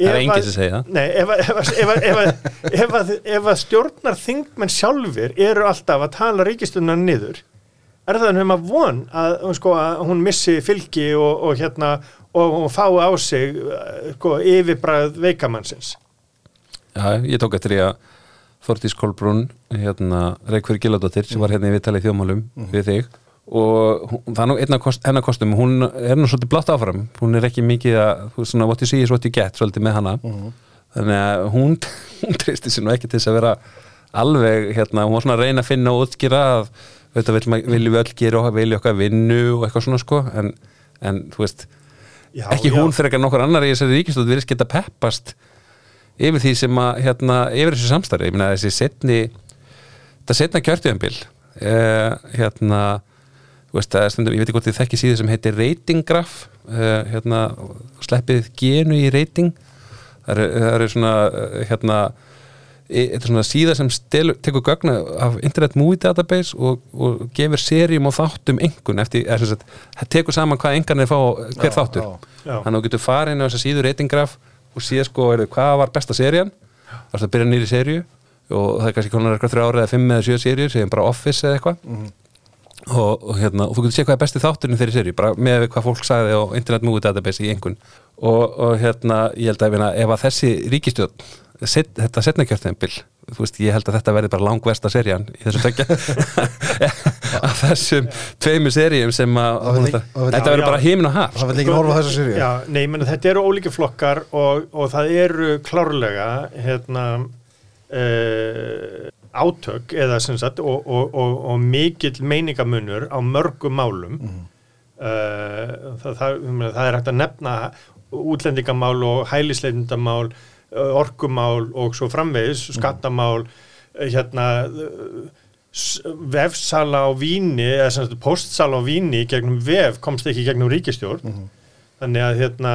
Það er að- sem segir það. Nei, ef, að- að- ef, að- ef, að- ef, að- ef að stjórnar þingmenn sjálfur eru alltaf að tala ríkistjórnar niður er það um að von að, sko, að hún missi fylgi og, og hérna og hún fái á sig eh, sko, yfirbræð veikamannsins Já, ég tók eftir því að Þortís Kolbrún, hérna Reykjavík Gilladóttir, sem var hérna í viðtalið þjóðmálum við þig. Og hún, það er nú einna kost, kostum, hún er nú svolítið blátt áfram, hún er ekki mikið að, þú veist svona, what you see is what you get svolítið með hana, þannig að hún, hún treysti sér nú ekki til þess að vera alveg, hérna, hún var svona að reyna að finna og útskýra að, veit að viljum við öll gera og vilja okkar vinnu og eitthvað svona sko, en, en þú veist já, ekki hún fyrir ekki nokkur annar í þessari ríkistótt virðist geta peppast yfir því sem að hérna, yfir þessu samstarfi, ég meina þessi setni þetta setna kjörtuðanbíl eh, hérna þú veist, stundum, ég veit ekki hvort þið þekki síðu sem heitir ratinggraf eh, hérna, sleppið genu í rating það eru, það eru svona eh, hérna þetta er svona síða sem stelur, tekur gögna af Internet Movie Database og, og gefur seríum og þáttum engun eftir, eða sem sagt, það tekur saman hvað engan er fá hver Já, þáttur já. Já. þannig að þú getur farið inn á þessa síður reytingraf og síða sko er, hvað var besta serían? Þá er það að byrja nýri seríu og það er kannski konar eitthvað þrjá ára eða fimm eða sjö seríur sem bara Office eða eitthvað. Og, og, hérna, og þú getur séð hvað er besti þátturinn þeirri seríu bara með hvað fólk sagði á Internet Movie Database í engun og, og hérna ég held að hérna, ef að þessi ríkistjórn set, þetta setna kjörtempil þú veist, ég held að þetta verði bara langvesta serían í þessu tökja af þessum tveimur seríum sem að Það það þetta verður bara heimin og haf Það vil ekki horfa á þessa sériu Já, nei, menn þetta eru ólíki flokkar og, og það eru klárlega hérna uh, átök eða sem sagt og, og, og, og mikill meiningamunur á mörgum málum. Mm. það, það, ég meina, það er hægt að nefna útlendingamál og hælisleitindamál orkumál og svo framvegis skattamál eh, hérna eh, vefsala á víni eða sem sagt postsala á víni gegnum vef komst ekki gegnum ríkistjórn þannig að hérna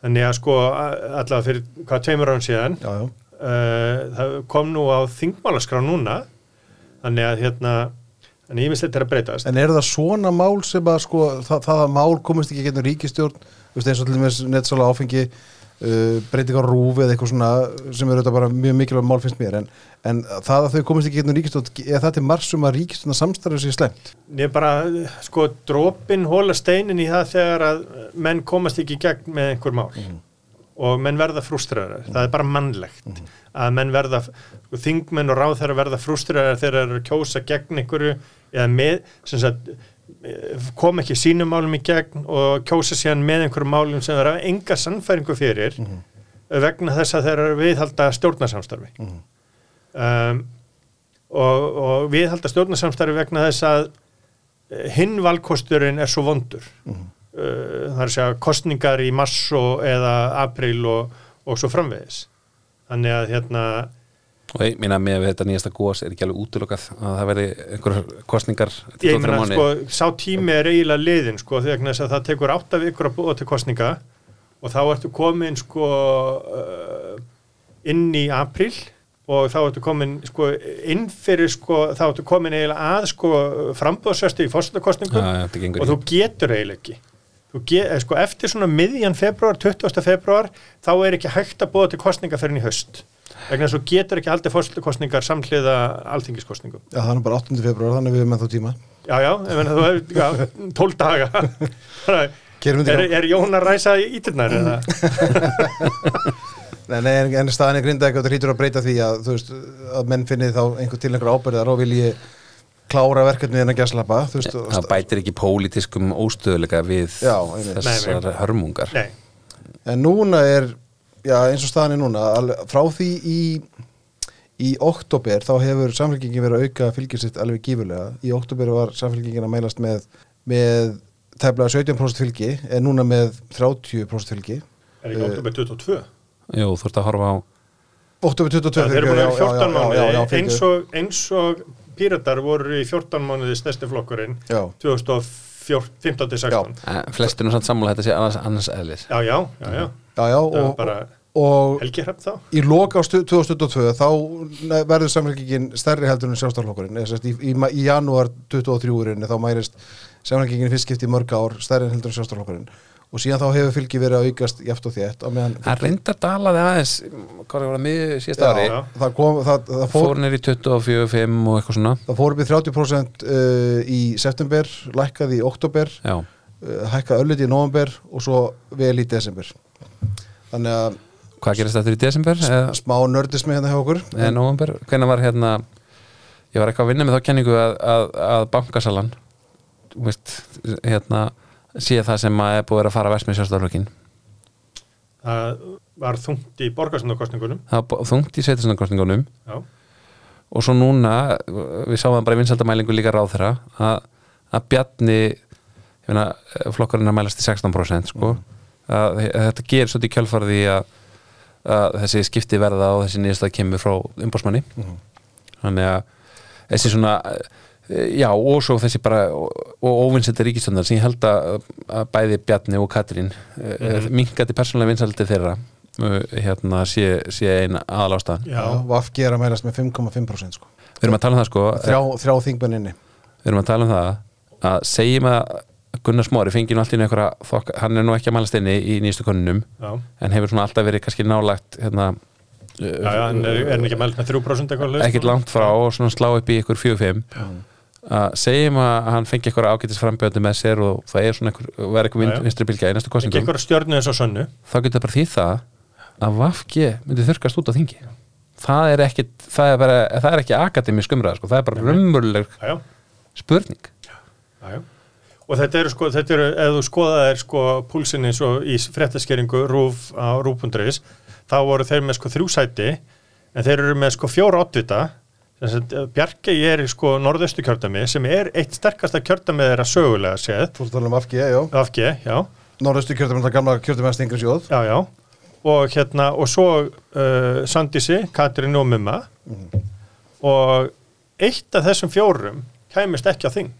þannig að sko allavega fyrir hvað tveimur án síðan Já, já, uh, það kom nú á þingmálaskrá núna. Þannig að hérna þannig ég minnst þetta er að breytast. En eru það svona mál sem að sko, það, það að mál komist ekki gegnum ríkistjórn eins og til dæmis netsala áfengi uh, breytingar rúfi eða eitthvað svona sem eru þetta bara mjög mikilvæg mál finnst mér. En, en það að þau komist ekki gegnum ríkistjórn er það til marsum að ríkistjórn samstarfið sér slemt ég bara sko dropin hóla steinin í það þegar að menn komast ekki í gegn með einhver mál. Og menn verða frústræðar það er bara mannlegt að menn verða þingmenn og ráðherra verða frústræðar þegar þeir eru að kjósa gegn einhverju eða með sem sagt kom ekki sínum málum í gegn og kjósa síðan með einhverjum málum sem þeir hafa enga sannfæringu fyrir vegna þess að þeir eru viðhalda stjórnarsamstarfi. Um, og, og viðhalda stjórnarsamstarfi vegna þess að eh, hinn valkosturinn er svo vondur. Uh, það er að segja kostningar í mars og, eða april og, og svo framvegis. Þannig að hérna og ég meina með þetta nýjasta gós er ekki alveg útlokað að það veri einhverjar kostningar ég mánuði. sko, sá tími er eiginlega liðin sko, þegar það tekur átta vikur að búa til kostninga og þá ertu komin sko uh, inn í april og þá ertu komin sko inn fyrir sko, þá ertu komin eiginlega að sko frambóðsvestu í þetta gengur og þú getur eiginlega ekki þú get, eh, sko, eftir svona miðjan februar 20. februar þá er ekki hægt að búa til kostninga fyrir í haust vegna þess að þú getur ekki haldið fórsetakostningar samhliða alþingiskostningum Já, það er bara 8. februar, þannig við erum með þá tíma. Já, já, ég meina þú hefur já, 12 daga. Er, er Jón að ræsa í ítirnar eða? Nei, nei, en, en staðan er grinda eitthvað, það hlýtur að breyta því að, þú veist, að menn finni þá einhver til einhver ábyrðar og vilji klára verkefnið en að gæslappa, þú veist, og- það bætir ekki pólitískum óstöðuleika við Já, þessar Nei, hörmungar. Nei, En núna er, já eins og staðan er núna, frá því í, í oktober þá hefur samfélkingin verið að auka fylgisitt alveg gífurlega. Í oktober var samfélkingin að mælast með, með tefnilega 17% fylgi, en núna með 30% fylgi. er ekki oktober 22 Jú, þú ert að horfa á Oktober 22 Það eru búin að vera í 14 já, já, mánuði. eins, og, eins og píratar voru í 14 mánuði stærsti flokkurinn Já, 2015-16 eh, flestir nú samt sammála þetta sé annars, annars eðlis. Já, já, já, já, já, já, það var og, bara og Helgi Hrapp þá. í loka á stu- 2022 þá ne- verður samfélkingin stærri heldur en sjálfstaflokkurinn í, í, í janúar 23 þá mærist samfélkingin fyrst skipti í mörg ár stærri en heldur en sjálfstaflokkurinn og síðan þá hefur fylgi verið að aukast jæft og þétt á meðan það reyndar dalaði aðeins hvað var það mið síðast ári? Já. það, kom, það, það, fór, fór nýr í 24-5 og eitthvað svona. Það fór upp í 30% uh, í september, lækkaði í oktober uh, hækkaði ölliti í november og svo vel í desember þannig að hvað gerist þetta í desember? Eða, smá nördismi hérna hjá okkur. Eða november, hvenær var hérna ég var eitthvað að vinna með þá kenningu að, að, að bankasalan þú veist, hérna sé það sem að er búið að að fara vest með sjálfstaflokkin það var þungt í borgarsundakostningunum það var þungt í sveitarstofnarkostningunum Já, og svo núna, við sáum það bara í vinsaldamælingu líka ráð þeirra að, að Bjarni ég meina, flokkurinn að mælast í 16% sko, að, að þetta gerir svolítið í kjölfarði að, að þessi skipti verða og þessi nýjastað kemur frá umbósmanni þannig að þessi svona eh, já og svo þessi bara og, og óvinsældi ríkistöndar sem ég held að, að bæði Bjarni og Katrín mm -hmm. minkandi persónulega vinsældi þeirra eh, hérna sé, sé eina aðalástaðan já, Vafgi er að mælast með 5,5% sko. við erum að tala um það sko þrjá, þrjá þingmenninni við erum að tala um það að segjum að Gunnar Smári fengi nú allt í einu einhverja þokk, hann er nú ekki að mælast inni í nýjastu konunum já, en hefur svona alltaf verið kannski nálagt hérna, já, já en er, er ekki mælt með 3% eitthvað hlust? ekkert langt frá og svona slá upp í ykkur 4-5 að segjum að hann fengi einhverja ágætis frambjöndi með sér og það er svona já. vind, vinstri bylgja í næstu kostningum eitthvað stjörnu eins og sönnu. Þá getur bara því það að Vafge myndi þurkast út á þingi. Það er ekki, það er bara, það er ekki akademisk umræða, sko, það er bara já, spurning. Já, já Og þetta eru sko, þetta eru, ef þú skoðaðir sko púlsin eins og í fréttaskeringu rúf á rúf.is þá voru þeir með sko þrjú sæti en þeir eru með sko fjóra oddvita. Bjarki er sko norðaustu kjördami sem er eitt sterkasta kjördami þeirra sögulega séð. Þú ert að tala um Vafgi, já. AFG, já, Norðustu kjörtum er það gamla kjörtum að stingri sjóð já, já. Og hérna, og svo uh, Sandísi, Katrin og Mumma. Og eitt af þessum fjórum kæmist ekki á þing.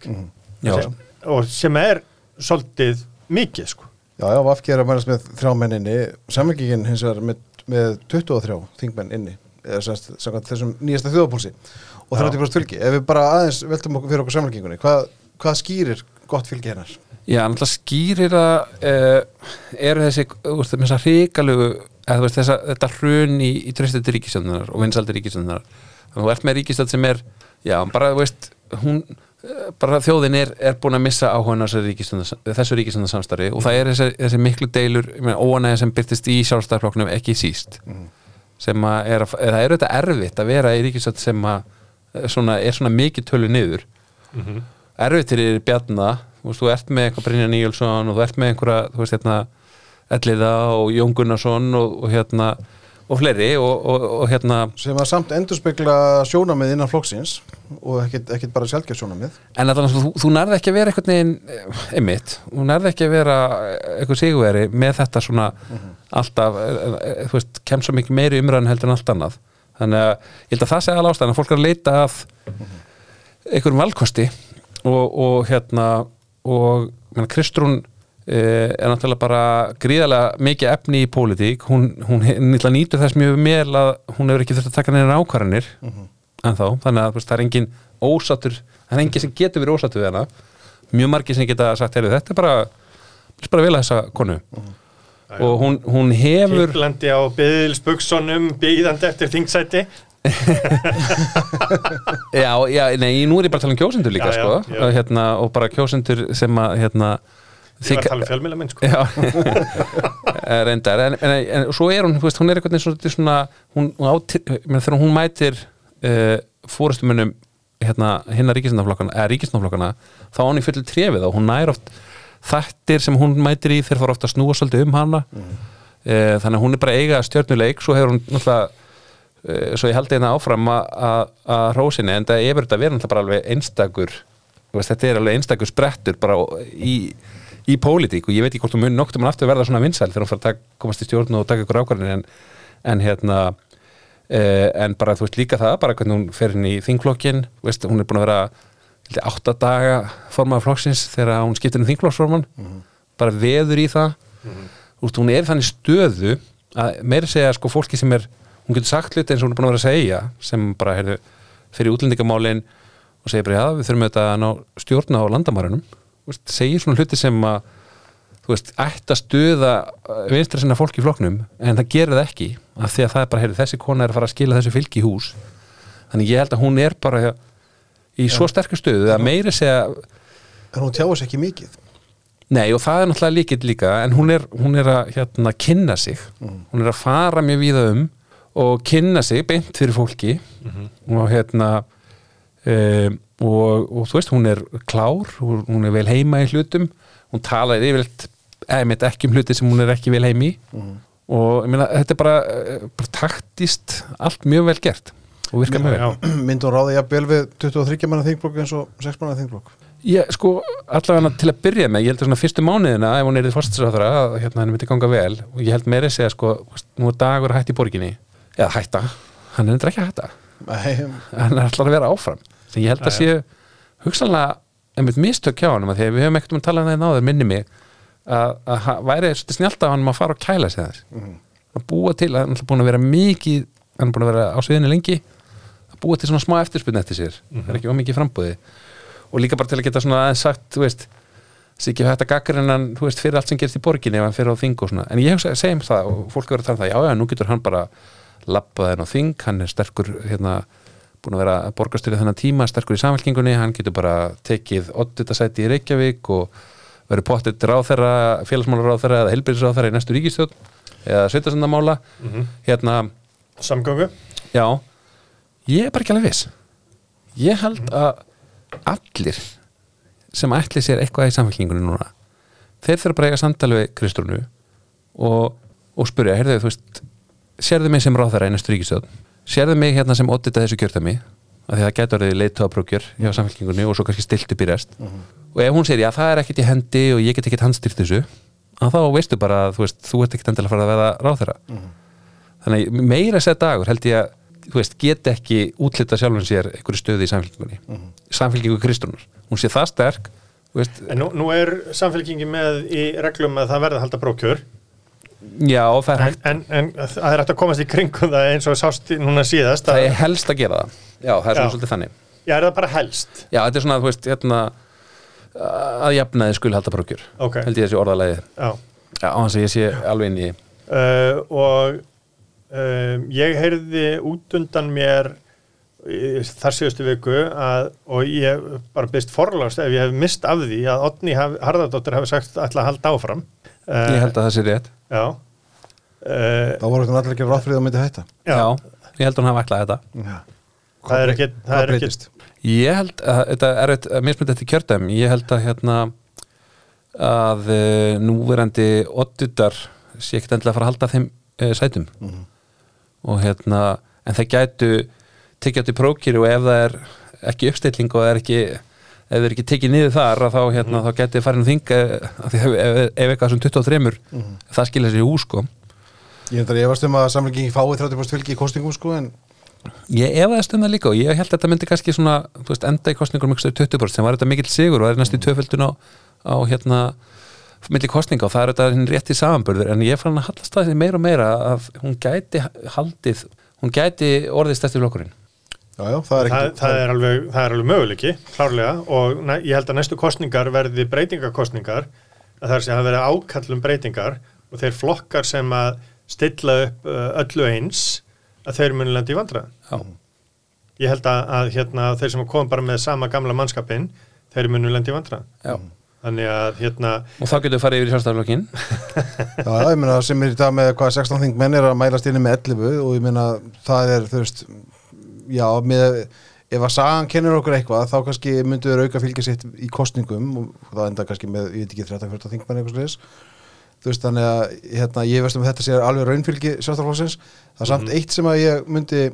Já. sem, og sem er svolítið mikið sko. Já, já, Vafgi er að mælast með þrjá menn inni. Samlingin hins vegar með, með 23 þingmenn inni eða semst, samkvæmt þessum nýjasta þjóðapúlsi og Já. 30% fylgi. Ef við bara aðeins veltum okkur fyrir okkur samlingingunni hvað, hvað skýrir gott fylgi hennar? Já, náttúrulega skýrir að uh, eru þessi, veist, þess að hrikalegu eða veist, þessa, þetta hrun í, í tröstið til ríkisöndunar og vinsaldi ríkisöndunar þannig að þú ert með ríkisönd sem er já, bara, veist, hún bara þjóðin er, er búin að missa áhuga á þessu ríkisöndar samstarfi og það er þessi, þessi miklu deilur óanægja sem byrtist í sjálfstæðarflokknum ekki síst sem að er, að, það er auðvitað erfitt að vera í ríkisönd sem að eh, svona, er svona mikið tölu niður. Erfitt er Bjarna þú, veist, þú ert með eitthvað Brynja Níulsson og þú ert með einhverja þú veist hérna Elliða og Jón Gunnarsson og, og hérna og fleiri og, og, og hérna sem að samt endurspegla sjónamið innan flokksins og ekkit bara sjálfgeir sjónamið En að þú, þú nærði ekki að vera einhvern veginn eh, einmitt, þú nærði ekki að vera eitthvað sigurveri með þetta svona alltaf, eh, eh, þú veist, kemst svo mikið meiri umræðan heldur en allt annað. Þannig að ég held að það segja alveg ástæðan að fólk er að leita að einhverjum valkosti og, og hérna og menn, Kristrún eh, er náttúrulega bara gríðarlega mikið efni í pólitík. Hún, hún nýtla nýtur þess mjög vel að hún hefur ekki þurft að taka neina ákvarðanir en þá, þannig að það er engin ósattur, það er engin sem getur verið ósattur við hana, mjög margir sem geta sagt, heyrðu, þetta er bara, þetta er bara vel að þessa konu. Og hún, hún hefur Kiplandi á byðilsbuksunum, byggðandi eftir þingsæti. Já, já, nei, nú er ég bara að tala um kjósendur líka, Já, já, sko, já. Hérna, og bara kjósendur sem að, hérna Ég var að tala um fjölmjöla minn sko. Eh, reyndar. En, en, en svo er hún, þú veist, hún er veginn svona, svona hún, hún átir, menn, þegar hún mætir uh, fórustumönnum hérna, hinna ríkisnaflokkana eða ríkisnaflokkana, þá á hún í fullu trefið og hún nær oft þættir sem hún mætir í þeir fara ofta að snúa svolítið um hana. Mm. þannig að hún er bara að eiga stjörnuleik. Svo hefur hún náttúrulega uh, svo ég haldi hérna áfram að- að að hrósinni en það er verið náttúrulega bara alveg einstakur þú veist, þetta er alveg einstakur sprettur bara í, í pólitík og ég veit ekki hvort hún mun noktum hann aftur verða svona vinsæl þegar hún fara að komast í stjórn og taka ykkur ákvarðin en, en hérna uh, en bara þú veist líka það bara hvernig hún fer inn í þingflokkin þú veist, hún er búin að vera held ég, átta daga formaða flokksins þegar hún skiptir um þingflokksforman bara veður í það. Þú veist, hún er þannig stöðu að meira segja sko fólki sem er hún getur sagt hluti eins og hún er búin að vera að segja sem bara heyrðu, fyrir útlendingamálin og segir bara já, við þurfum þetta að ná stjórna á landamærunum. Þú veist, segir svona hluti sem að þú veist, ætti að stuða vinstra sinna fólk í flokknum en það gerir það ekki af því að það er bara, heyrðu, þessi kona er að fara að skila þessu fylgi í hús. Þannig ég held að hún er bara í svo sterkur stöðu að meiri segja en hún tjáir sér ekki mikið. Nei og það er náttúrulega líkitt líka en hún er, hún er að hérna, kynna sig. Hún er að fara mjög víða um og kynna sig beint fyrir fólki. Og hérna um, og, og þú veist hún er klár, hún hún er vel heima í hlutum, hún talar yfirleitt eða ekki um hluti sem hún er ekki vel heim í. Og ég meina þetta er bara, bara taktist allt mjög vel gert og virkar mjög vel. Já, myndi hún ráði jafnvel við 23 manna þingblokk eins og 6 manna þingblokk Ég, sko, allavega til að byrja með, ég held að svona fyrstu mánuðina ef hún er í fórstinsráðara, að hérna hann myndi ganga vel. Og ég held meira að segja, sko, nú er dagur hætt í borginni, eða hætta. Hann er þetta ekki að hætta, Nei, hann er alltaf að vera áfram, sem ég held að séu hugsanlega, einmitt mistök hjá hann því að við höfum ekkert um að tala um það náður minni mig, að, að væri svolítið snjált af hann að fara og kæla sig þess að búa til, hann er búin að vera mikið hann er búin að vera á sviðinu lengi að búa til svona smá eftirspunni eftir sér. Það er ekki ómikið frambúði og líka bara til að geta svona aðeins sagt, þú veist þessi ekki hægt að gaggrinn hann, þú veist, fyrir allt sem gerist í borginni ef hann fyrir á þing og svona, en ég segjum það og fólk verður að tala um það, já, já, nú getur hann bara labbað henn á þing, hann er sterkur hérna, búin að vera borgarstyrið þennan tíma, sterkur í samfélkingunni, hann getur bara tekið oddvitasæti í Reykjavík og verður pottet ráðherra, félagsmálaráðherra eða helbyrðisráðherra í næstu ríkistjórn eða sveitasendamála hérna, samgöngu? Já, ég er bara ekki alveg viss. Ég held að allir sem ætli sér eitthvað í samfélkingunni núna þeir þurfa bara að eiga samtali við Kristrúnu og, og spyrja, heyrðu, þú veist sérðu mig sem ráðherra í næstu ríkistöð sérðu mig hérna sem oddita þessu kjörtami af því að það getur orðið leiðtóðabrókjör hjá samfélkingunni og svo kannski stilt upp í rest. Og ef hún segir, já það er ekkert í hendi og ég get ekkert handstýrt þessu að þá veistu bara að þú veist, þú ert ekkert endilega að fara að veða ráðherra. Þannig að meira sér dagur held ég að þú veist, get ekki útlita sjálfum sér einhverju stöði í samfélkingunni samfélkingu Kristrúnar, hún sé það sterk veist, En nú, nú er samfélkingi með í reglum að það verða að halda brókjör já það er en, hægt en, en það er hægt að komast í kringum það eins og sást núna síðast það að, er helst að gera það. Já, það er svona Já. svolítið þannig. Já, er það bara helst? Já, þetta er svona, þú veist, hérna að jafnaði skuli halda brókjur Ok, held ég þessi orðalagi já. Já, á hans að ég sé alveg inn í uh, og um, ég heyrði út undan mér þar síðustu viku að, og ég bara byrst forlást ef ég hef mist af því að Otni Harðardóttir hafi sagt ætla að halda áfram ég held að það sé rétt. Já. Uh, þá voru allir ekki ráð fyrir að myndi hætta. Já, já, ég held að hún hafa ætlað þetta Já. Það er ekki- það er ekki- breytist? Ég held að þetta er eitt mismynd eftir kjördæm, ég held að hérna að uh, núverandi oddutar sé ekkert endilega að fara að halda þeim uh, sætum. Mhm. og hérna en það gætu tekið átt í prókýri og ef það er ekki uppstilling og það er ekki ef það er ekki tekið niður þar þá, hérna, þá gæti farin að þinga ef, ef, ef eitthvað sem 23 það skilja sér í hús sko. Ég hendar ég varst um að samlingi fái 30% fylgi í kostingum sko en Ég efaðist um það líka og ég held að þetta myndi kannski svona, veist, enda í kostningum um 20% sem var þetta mikill sigur og það er næst í töföldun á, á hérna milli kostninga og það er þetta rétt í samanbörður en ég fann að hallast það meira og meira að hún gæti haldið hún gæti orðið stærsti flokkurinn Já, já, það er það, það, er alveg, það er alveg möguleiki, klárlega og næ, ég held að næstu kostningar verði breytingakostningar að það er sem að verði ákallum breytingar og þeir flokkar sem að stilla upp uh, öllu eins að þeir muni landi í vandræðan Já, ég held að, að hérna, þeir sem kom bara með sama gamla mannskapin þeir muni landi í vandræðan já. Þannig að hérna og þá getur við farið yfir í sjálfstæðarflokkin Já, já, ég meina sem er í dag með hvað 16 þingmenn er að mælast inni með 11 og ég meina það er, þú veist já, með, ef að sagan kennir okkur eitthvað, þá kannski myndu þeir auka fylgja sitt í kostningum og það enda kannski með, ég veit ekki, 13-14 þingmenn eitthvað sliðis þú veist, þannig að hérna, ég veist um þetta sé alveg raunfylgi sjálfstæðarflokksins það er samt eitt sem að ég myndi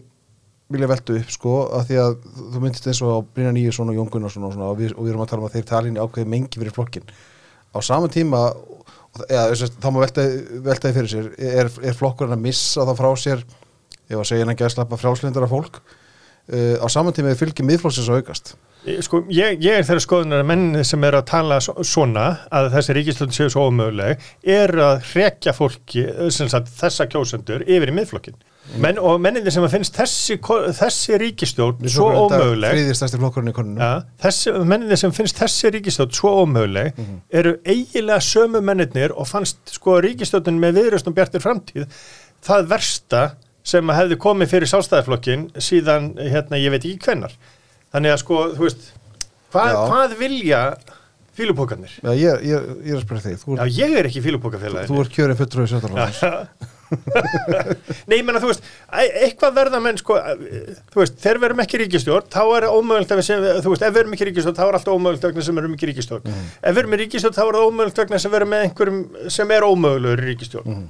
vilja veltu upp, sko, að því að þú myndist eins og Brynja Nýjusson og Jón Gunnarsson og, svona, og, við, og við erum að tala um að þeir talin ákveði mengi fyrir flokkin á sama tíma ja, þá má velta, veltaði fyrir sér er, er flokkurinn að missa það frá sér ef að segja ekki að slappa frálslindara fólk uh, á sama tíma er fylgið miðflokksins að aukast. Sko, ég, ég er þeirra skoðunar að menn sem er að tala svo- svona að þessi ríkislönd séu svo ómöguleg er að hrekja fólki sem sagt, þessa kjósendur yfir í miðflokkin menn, og menninni sem að finnst þessi, þessi ríkistjórn svo ómöguleg ja, þessi, menninni sem finnst þessi ríkistjórn svo ómöguleg Mhm. eru eiginlega sömu mennirnir og fannst sko ríkistjórnin með viðröst og bjartir framtíð það versta sem hefði komið fyrir sjálfstæðarflokkin síðan hérna ég veit ekki hvennar þannig að sko þú veist hvað, hvað vilja fílupókarnir? Já, ég, ég, ég er að spyrja þig, þú, Já, ég er ekki fílupókafélagin þú er kjörið fulltrúi sjálfstæðarflokksins Nei, ég menna, þú veist, eitthvað verða menn, sko, þú veist, þegar við erum ekki ríkistjórn, þá er ómögulegt að við sem, þú veist, ef við erum ekki ríkistjórn, þá er alltaf ómögulegt vegna sem við erum ekki ríkistjórn. Ef við erum í ríkistjórn, þá er það ómögulegt vegna sem við erum með einhverjum sem er ómögulegur ríkistjórn.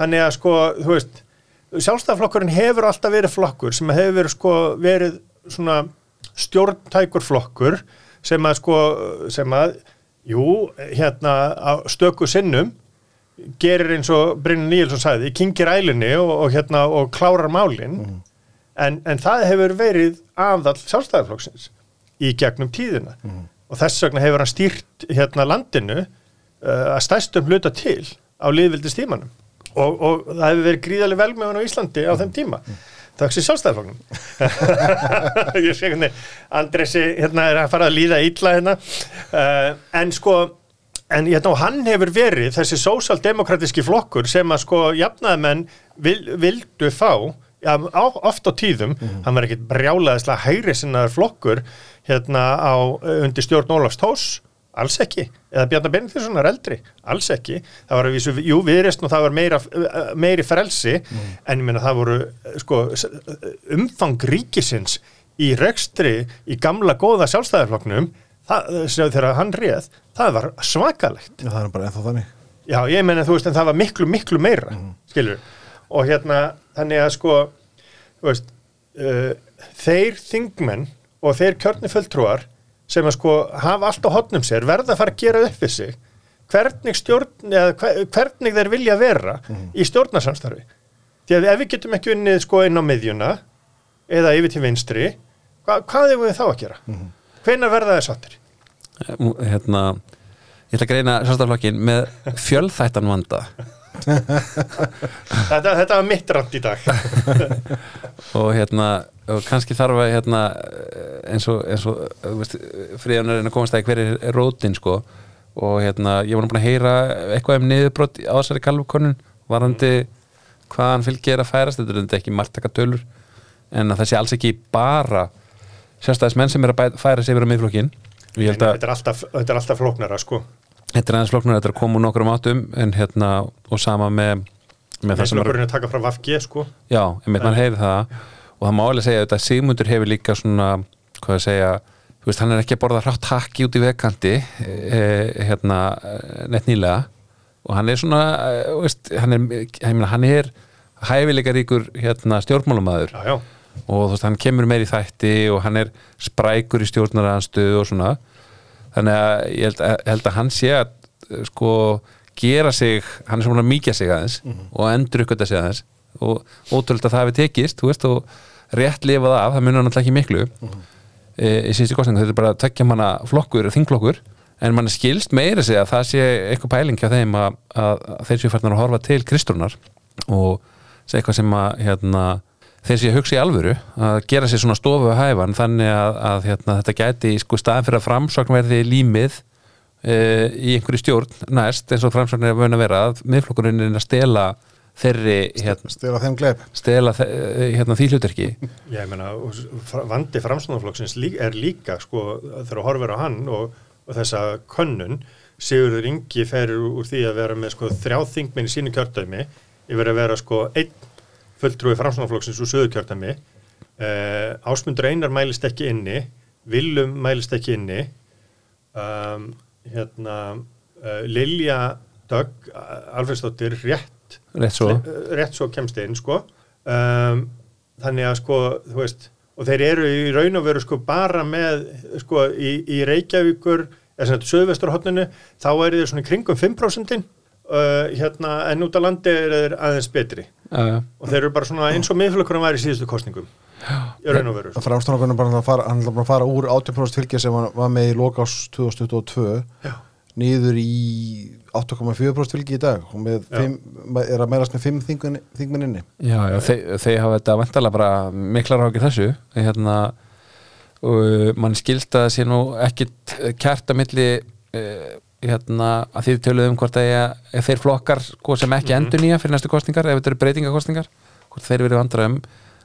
Þannig að, sko, þú veist, sjálfstæðaflokkurinn hefur alltaf verið flokkur sem hefur verið, sko, verið svona stjórntækur flokkur sem að, sko, sem að, jú, hérna, á stöku sinnum gerir eins og Brynn Níelsson sagði, kingir ælinni og, og, hérna, og klárar málin. En, en það hefur verið aðall sjálfstæðarflokksins í gegnum tíðina. Og þess vegna hefur hann stýrt hérna landinu uh, að stæstum hluta til á liðvildistímanum og, og það hefur verið gríðarlega velmjögun á Íslandi á þeim tíma. Þakks í sjálfstæðarflokknum ég sé hvernig Andresi hérna er að fara að líða illa hérna. Uh, en sko en hérna, og hann hefur verið þessi sósaldemokratíski flokkur sem að sko jafnaðmenn vil, vildu fá já, á, oft á tíðum. Hann var ekkit brjálaðislega hægri sinnaður flokkur hérna á undir stjórn Ólafs Tós alls ekki, eða Bjarnar Benediktsson er eldri, alls ekki, það var að vísu jú viðreist og það var meira, meiri frelsi, en ég meina það voru sko, umfang ríkisins í rekstri í gamla góða sem þegar hann réð, það var svakalegt. Já, það er bara ennþá þannig. Já, ég meina þú veist en það var miklu, miklu meira skilur, og hérna þannig að sko veist, uh, þeir þingmenn og þeir kjörni fulltrúar sem að sko hafa allt á hotnum sér verða að fara að gera upp við sig hvernig stjórn eða hver- hvernig þeir vilja vera í stjórnarsamstarfi því að ef við getum ekki unnið sko inn á miðjuna eða yfir til vinstri hva, hvað er við þá að gera? Hvenær verða þeir sattir? hérna, ég ætla að greina sjálfstæðarflokkin með fjölþættan vanda Þetta, þetta var mitt rand í dag. Og hérna og kannski þarf að hérna eins og, og þú veist, fríðan er að komast að hver er rótin sko. Og hérna ég var nú búin að heyra eitthvað um niðurbrot á þessari kalvkonun varandi hvaðan fylgi er að færast. Þetta er ekki margtaka tölur en að það sé alls ekki bara sérstæðis menn sem er að bæ- færa sig yfir á miðflokkin þetta er alltaf, þetta er alltaf flóknara sko þetta er aðeins floknur þetta er að koma úr nokkrum átum en hérna og sama með, með það sem er Flokkurinn er að taka frá Vafge sko. Já, einmitt mann heyri það. Og það má alveg segja að Sigmundur hefur líka svona, hvað að segja þú veist, hann er ekki að borða hrátt hakki út í vegkanti e, hérna e, neitt nýlega. Og hann er svona e, þú veist, hann er, ég meina, hann er hæfileika ríkur hérna, stjórnmálumæður og þú veist, hann kemur meir í þætti og hann er sprækur í stjórnaranstöðu og svona þannig að ég held, að, held að hann sé að eh, sko gera sig, hann er svona mýkja sig aðeins og endur ykkur sig aðeins og ótrúlega að það hefði tekist veist, og rétt lifað af, það munur náttúrulega ekki miklu. E, í síðustu kostningu, þetta er bara að tekja manna flokkur, þingflokkur en mann skilst meira sig að það sé eitthvað pæling hjá þeim að, að, þeir séu færnar að horfa til Kristrúnar og eitthvað sem að hérna, þeir séu að hugsa í alvöru að gera sér svona stofu að hæfan þannig að, að hérna, þetta gæti sko staðan fyrir að framsókn verði límið e, í einhverju stjórn næst eins og framsókn er að vöna að vera að miðflokkurinn er að stela þeirri hérna, stela þeim gleip. stela þe- hérna, því hluturki ég meina vandi framstofnaflokksins lí, er líka sko þegar þú horfir á hann og, og þessa könnun Sigurður Ingi ferir úr því að vera með sko þrjá þingminn í sínu kjördæmi yfir að vera sko einn fulltrúi framstofnaflokksins úr söðu kjördæmi uh, Ásmundur Einar mælist ekki inni Willum mælist ekki inni. Um, hérna uh, Lilja Dögg Alfredsdóttir rétt rétt svo. rétt svo kemst inn sko. Um, þannig að sko þú veist og þeir eru í raun og veru sko bara með sko í, í Reykjavíkur eða þetta söðvesturhóttinu þá eru þeir svona kringum 5% uh, hérna en út á landi þeir aðeins betri já. og þeir eru bara svona eins og miðflokkurum var í síðustu kostningum í raun og veru sko. framstofnarkunum bara að fara, hann ætla bara að fara úr 80% fylgja sem var með í lokás 2022 Já. niður í 8,4% fylgi í dag og fimm, er að meðast með 5 þingmenn inni Já, já, þeir, þeir hafa þetta vantalega bara miklar ákið þessu hérna, og mann skilst að það sé nú ekkit kært að milli uh, hérna, að þið töluðum hvort að ég, þeir flokkar sko, sem ekki Mhm. endur nýja fyrir næstu kostningar ef þetta eru breytingakostningar, hvort þeir verið vandræðum.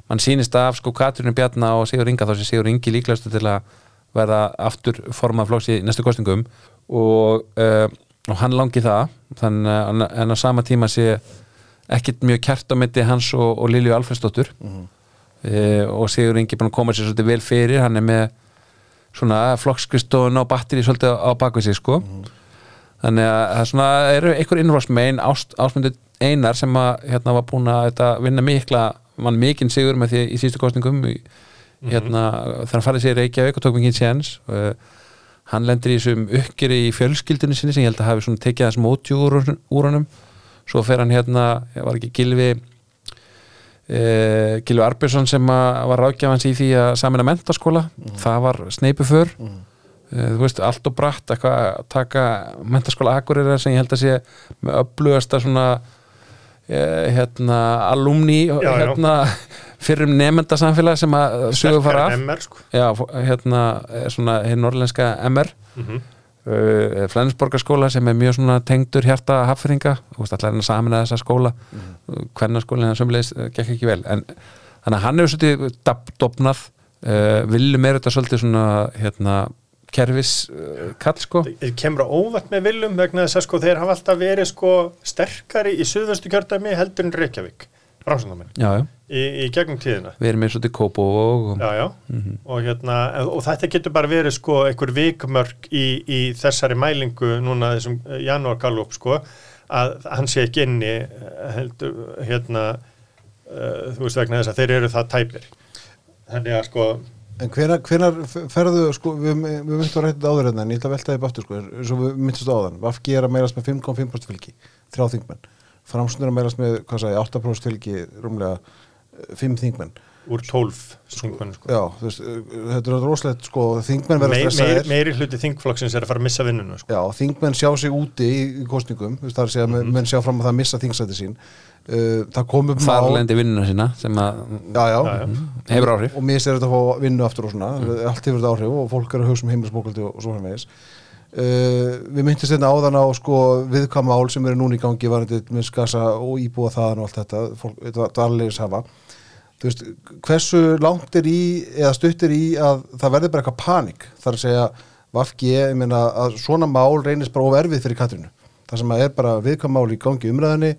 Mann sýnist af sko Katrinu Bjarna og Sigur Inga þá sé Sigur Ingi líklegastu til að verða aftur formað flokks í næstu kostningum og, uh, og hann langi það þannig að en á sama tíma sé ekkit mjög kært á myndi hans og, og Lilju Alfredsdóttur mm og Sigur Ingi búin að koma sér svolítið vel fyrir hann er með svona flokkskristóðun á batteri svolítið á bakvið sig sko þannig að það er svona, eru einhver innrásmein ást, ásmundur einar sem að hérna var búin að þetta, vinna mikla mann mikinn sigur með því í síðustu kostningum í, hérna, þegar hann farið sér Reykjavík og tók mikið séns. Uh, hann lendir í þessum uppgjöri í fjölskyldinu sinni sem ég held að hafi svona tekið þessum ótjú úr, úr honum. Svo fer hann hérna, var ekki Gilvi Uh, Gilvi Arbjörnsson sem að var ráðgjafans í því að samina mentaskóla það var sneipuför. Mm. Þú veist, allt og bratt eitthvað að taka mentaskóla Akureyra sem ég held að sé með öflugasta svona uh, hérna alumni hérna fyrir um nefndasamfélag sem að sögur fara af. MR sko. Já, hérna er svona hér norrlenska MR mm -hmm. uh, Flensborgarskóla sem er mjög svona tengdur hjarta hafðringa allar hann að samina þessa skóla. Mm. hvernarskólinn hann sömulegis uh, gekk ekki vel. En þannig að hann hefur svolítið dofnað. Uh, viljum er þetta svolítið svona hérna kerfis uh, kall sko. Það kemur á óvart með viljum vegna þess að sko þeir hafa alltaf verið sko sterkari í suðvöstu kjördæmi heldur en Reykjavík já, í, í gegnum tíðina. Við erum með svolítið kópó og já, já. Og, hérna, og þetta getur bara verið sko einhver vikmörk í, í þessari mælingu núna þessum janúar gallup sko að hann sé ekki inni eh, heldur, hérna uh, þú veist vegna þess að þeir eru það tæpir. Þannig að sko En hvenar, hvenar ferðu, sko, við, við myndum að rætta áður hérna, en ég ætla að velta þið baftur, sko, eins og við myndumst áðan, Vafki er að meirast með 5,5% fylgi, þrjá þingmenn, Framsnur að meirast með, hvað sagði, 8% fylgi, rúmlega eh, fimm þingmenn. úr 12 þingmenn sko. Já, þú veist, eh, þetta er rosalegt, sko, þingmenn verða meir, meir, stressaðir. meiri hluti þingflokksins er að fara að missa vinnuna sko. Já, þingmenn sjá sig úti í, í kostningum, þú veist, það er að segja, mm menn sjá fram að það missa þingsæti sín. Uh, það kom upp þar lendi vinnuna sína sem að Já, já, Já, já. hefur áhrif. Og mér sér þetta að fá vinnu aftur og svona. Allt hefur þetta áhrif og fólk er að hugsa um heimilisbókaldi og, svo framvegis. Uh, við myndist þetta áðan á sko viðkama ál sem eru núna í gangi með skasa og íbúa þaðan og allt þetta. Fólk, þetta dvarlegis hafa. Þú veist, hversu langt er í eða stuttir í að það verður bara eitthvað panik? Þar að segja Vafki, ég meina að svona mál reynist bara overfið fyrir Katrinu það sem að er bara viðkama mál í gangi umræðinni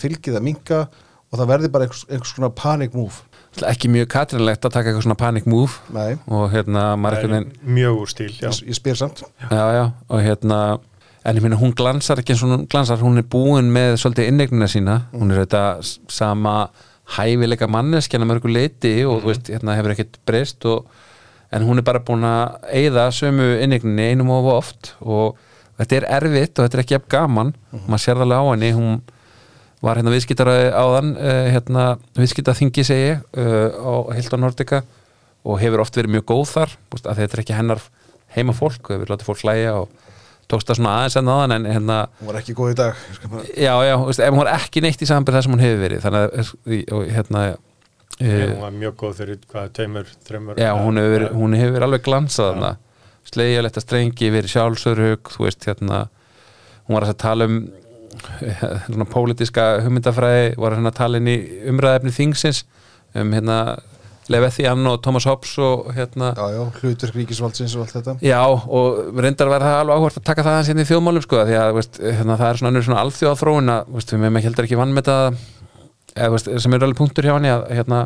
fylgið að minka og það verður bara einhvers, einhvers svona panic move. Ekki mjög katrinlegt að taka eitthvað svona panic move. Nei, og hérna veginn mjög úr stíl já. ég, spyr samt. Já, já, og hérna en ég minna hún glansar ekki eins og hún glansar. Hún er búin með svolítið innegnina sína. Hún er þetta sama hæfileika manneskjana mörgu leiti og þú veist, hérna hefur ekkert breyst og, en hún er bara búin að eyða sömu innegninni einum of oft. Og þetta er erfitt og þetta er ekki jafn gaman. Maður sér það alveg á henni. Hún var hérna viðskiptara áðan uh, hérna viðskiptaþingi segi uh, á Hilton Nordica og hefur oft verið mjög góð þar. Veist, að þetta er ekki hennar heima fólk hefur látið fólk hlæja og tókst það svona aðeins enn áðan en hérna hún var ekki góð í dag já, já, veist, hún var ekki neitt í samanbyrð það sem hún hefur verið þannig að og, hérna Ég, hún var mjög góð fyrir hvað, tveimur, þreimur já, hún hefur, verið- hún hefur verið alveg glansað þarna. Slegja letta strengi, verið sjálfsörhug þú veist, hérna hún var að tala um eh, svona pólitíska hugmyndafræði var hérna inn í umræðefni þingsins um hérna Levethian og Thomas Hobbes og hérna já, já, hlutverk ríkisvaldsins og allt þetta. Já, og reyndar var það alveg áhvert að taka það hans hérna í þjóðmálum sko, því að veist, hérna, það er svona önnur svona alþjóða þróun að veist, við meðum ekki heldur ekki vann með það eða, veist, sem er alveg punktur hjá hann að hérna,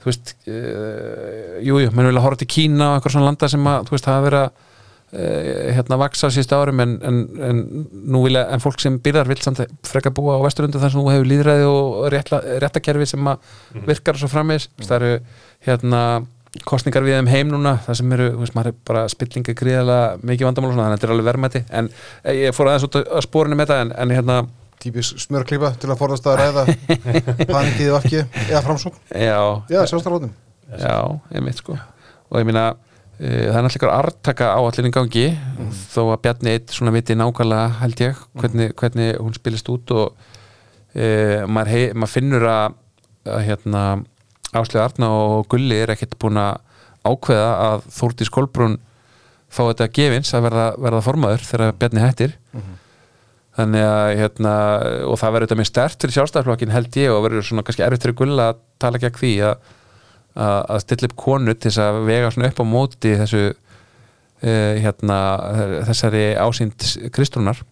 þú veist uh, jú, jú, menn vilja horfa til Kína og eitthvað svona landa sem að, þú veist, verið að uh, hérna vaksa á síðustu árum en, en, en nú vilja, en fólk sem byrðar vil samt freka búa á vesturundu þar sem þú hefur líðræði og réttla, réttakerfi sem að virkar svo frammeðis, það eru hérna kostningar við þeim heim núna það sem eru, veist, maður er bara spillinga gríðalega mikið vandamál og svona, þannig að þetta er alveg verðmæti. En eh, ég fór aðeins út að spórinu með það en, en hérna, típisk smjörklípa til að forðast að ræða panikið af ekki eða framsókn. Já. Já, sjálfstæðarlóðum já, ég mitt sko. Og ég meina, uh, það er náttúrulega artaka áallin í gangi þó að Bjarni eitt svona viti nákvæmlega held ég, hvernig, hvernig hún spilist út og uh, maður, hei, maður finnur að, að hérna Áslega Arna og Gulli er ekkert búin að ákveða að Þórdís Kolbrún fá þetta gefins að verða, verða formaður þegar Bjarni hættir. Þannig að hérna, og það verður þetta mjög stert fyrir sjálfstæðarflokkin held ég og verður svona kannski erfitt fyrir Gulla að tala gegn því að, að, stilla upp konu til að vega upp á móti þessu uh, hérna, þessari ásýnd Kristrúnar.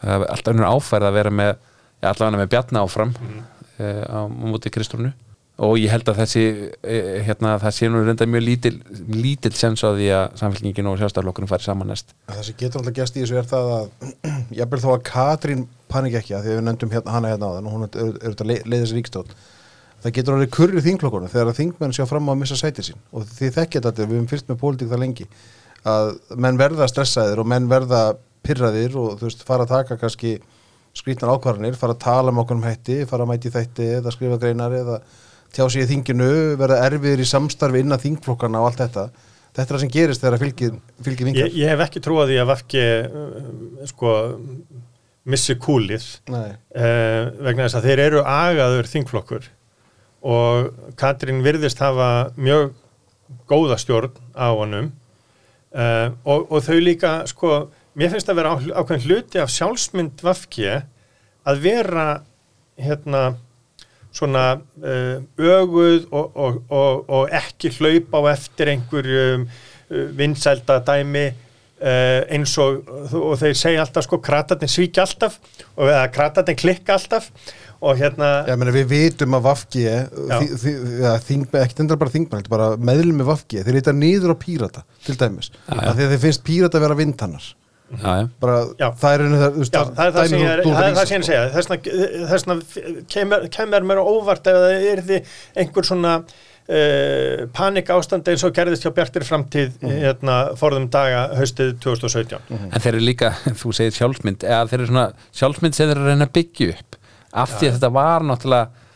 Það er alltaf önnur áfærð að vera með allavega með Bjarni áfram uh, á móti Kristrúnu. Og ég held að þessi uh, hérna, það sé nú reynda mjög lítil lítil sens á því að samfélkingin og sjálfstæðarflokkurinn fari saman næst. Það sem getur alltaf gæst í þessu er það að jafnvel þó að Katrín panik ekki að því að við nefndum hérna, hana hérna á þann og hún er auðvitað leiðis ríkstól það getur alveg kurri þingflokkurinn þegar að þingmenn sjá fram á að missa sætið sín. Og því þekkja þetta, við höfum fyrst með pólitík það lengi að menn verða stressaðir og menn verða pyrraðir og þú veist, fara að taka kannski skrítnar ákvarðanir, fara að tala um okkur um hætti, fara að mæti þætti eða skrifa greinar eða tjá sig í þinginu, verða erfiðir í samstarfi innan þingflokkana og allt þetta. Þetta er það sem gerist þegar fylgið, fylgið vingar ég, ég hef ekki trúið að Vafki uh, sko missi kúlið uh, vegna þess að þeir eru agaður þingflokkur og Katrín virðist hafa mjög góða stjórn á honum. Uh, og, og þau líka sko, mér finnst að vera ákveðin hluti af sjálfsmynd Vafki að vera hérna svona uh, öguð og, og, og, ekki hlaupa á eftir einhverjum uh, vinsælda dæmi uh, eins og, þeir segja alltaf sko kratarnir svíkja alltaf eða kratarnir klikka alltaf og hérna ég meina við vitum að Vafki Já. þingmenn, ekki endra bara þingmenn bara meðlum með Vafki, þeir eitthvað niður á pírata til dæmis, Já, já. af því að þeir finnst pírata að vera já, já. Já. það er einu það, Já, er sem ég að segja þess vegna- kemur, kemur mér óvart ef það er því einhver svona uh, panik ástand eins og gerðist hjá Bjartir framtíð Mhm. hérna, forðum daga haustið 2017 en þeir eru líka, þú segir sjálfsmynd eða þeir eru svona sjálfsmynd sem þeir eru að reyna að byggja upp af því að þetta var náttúrulega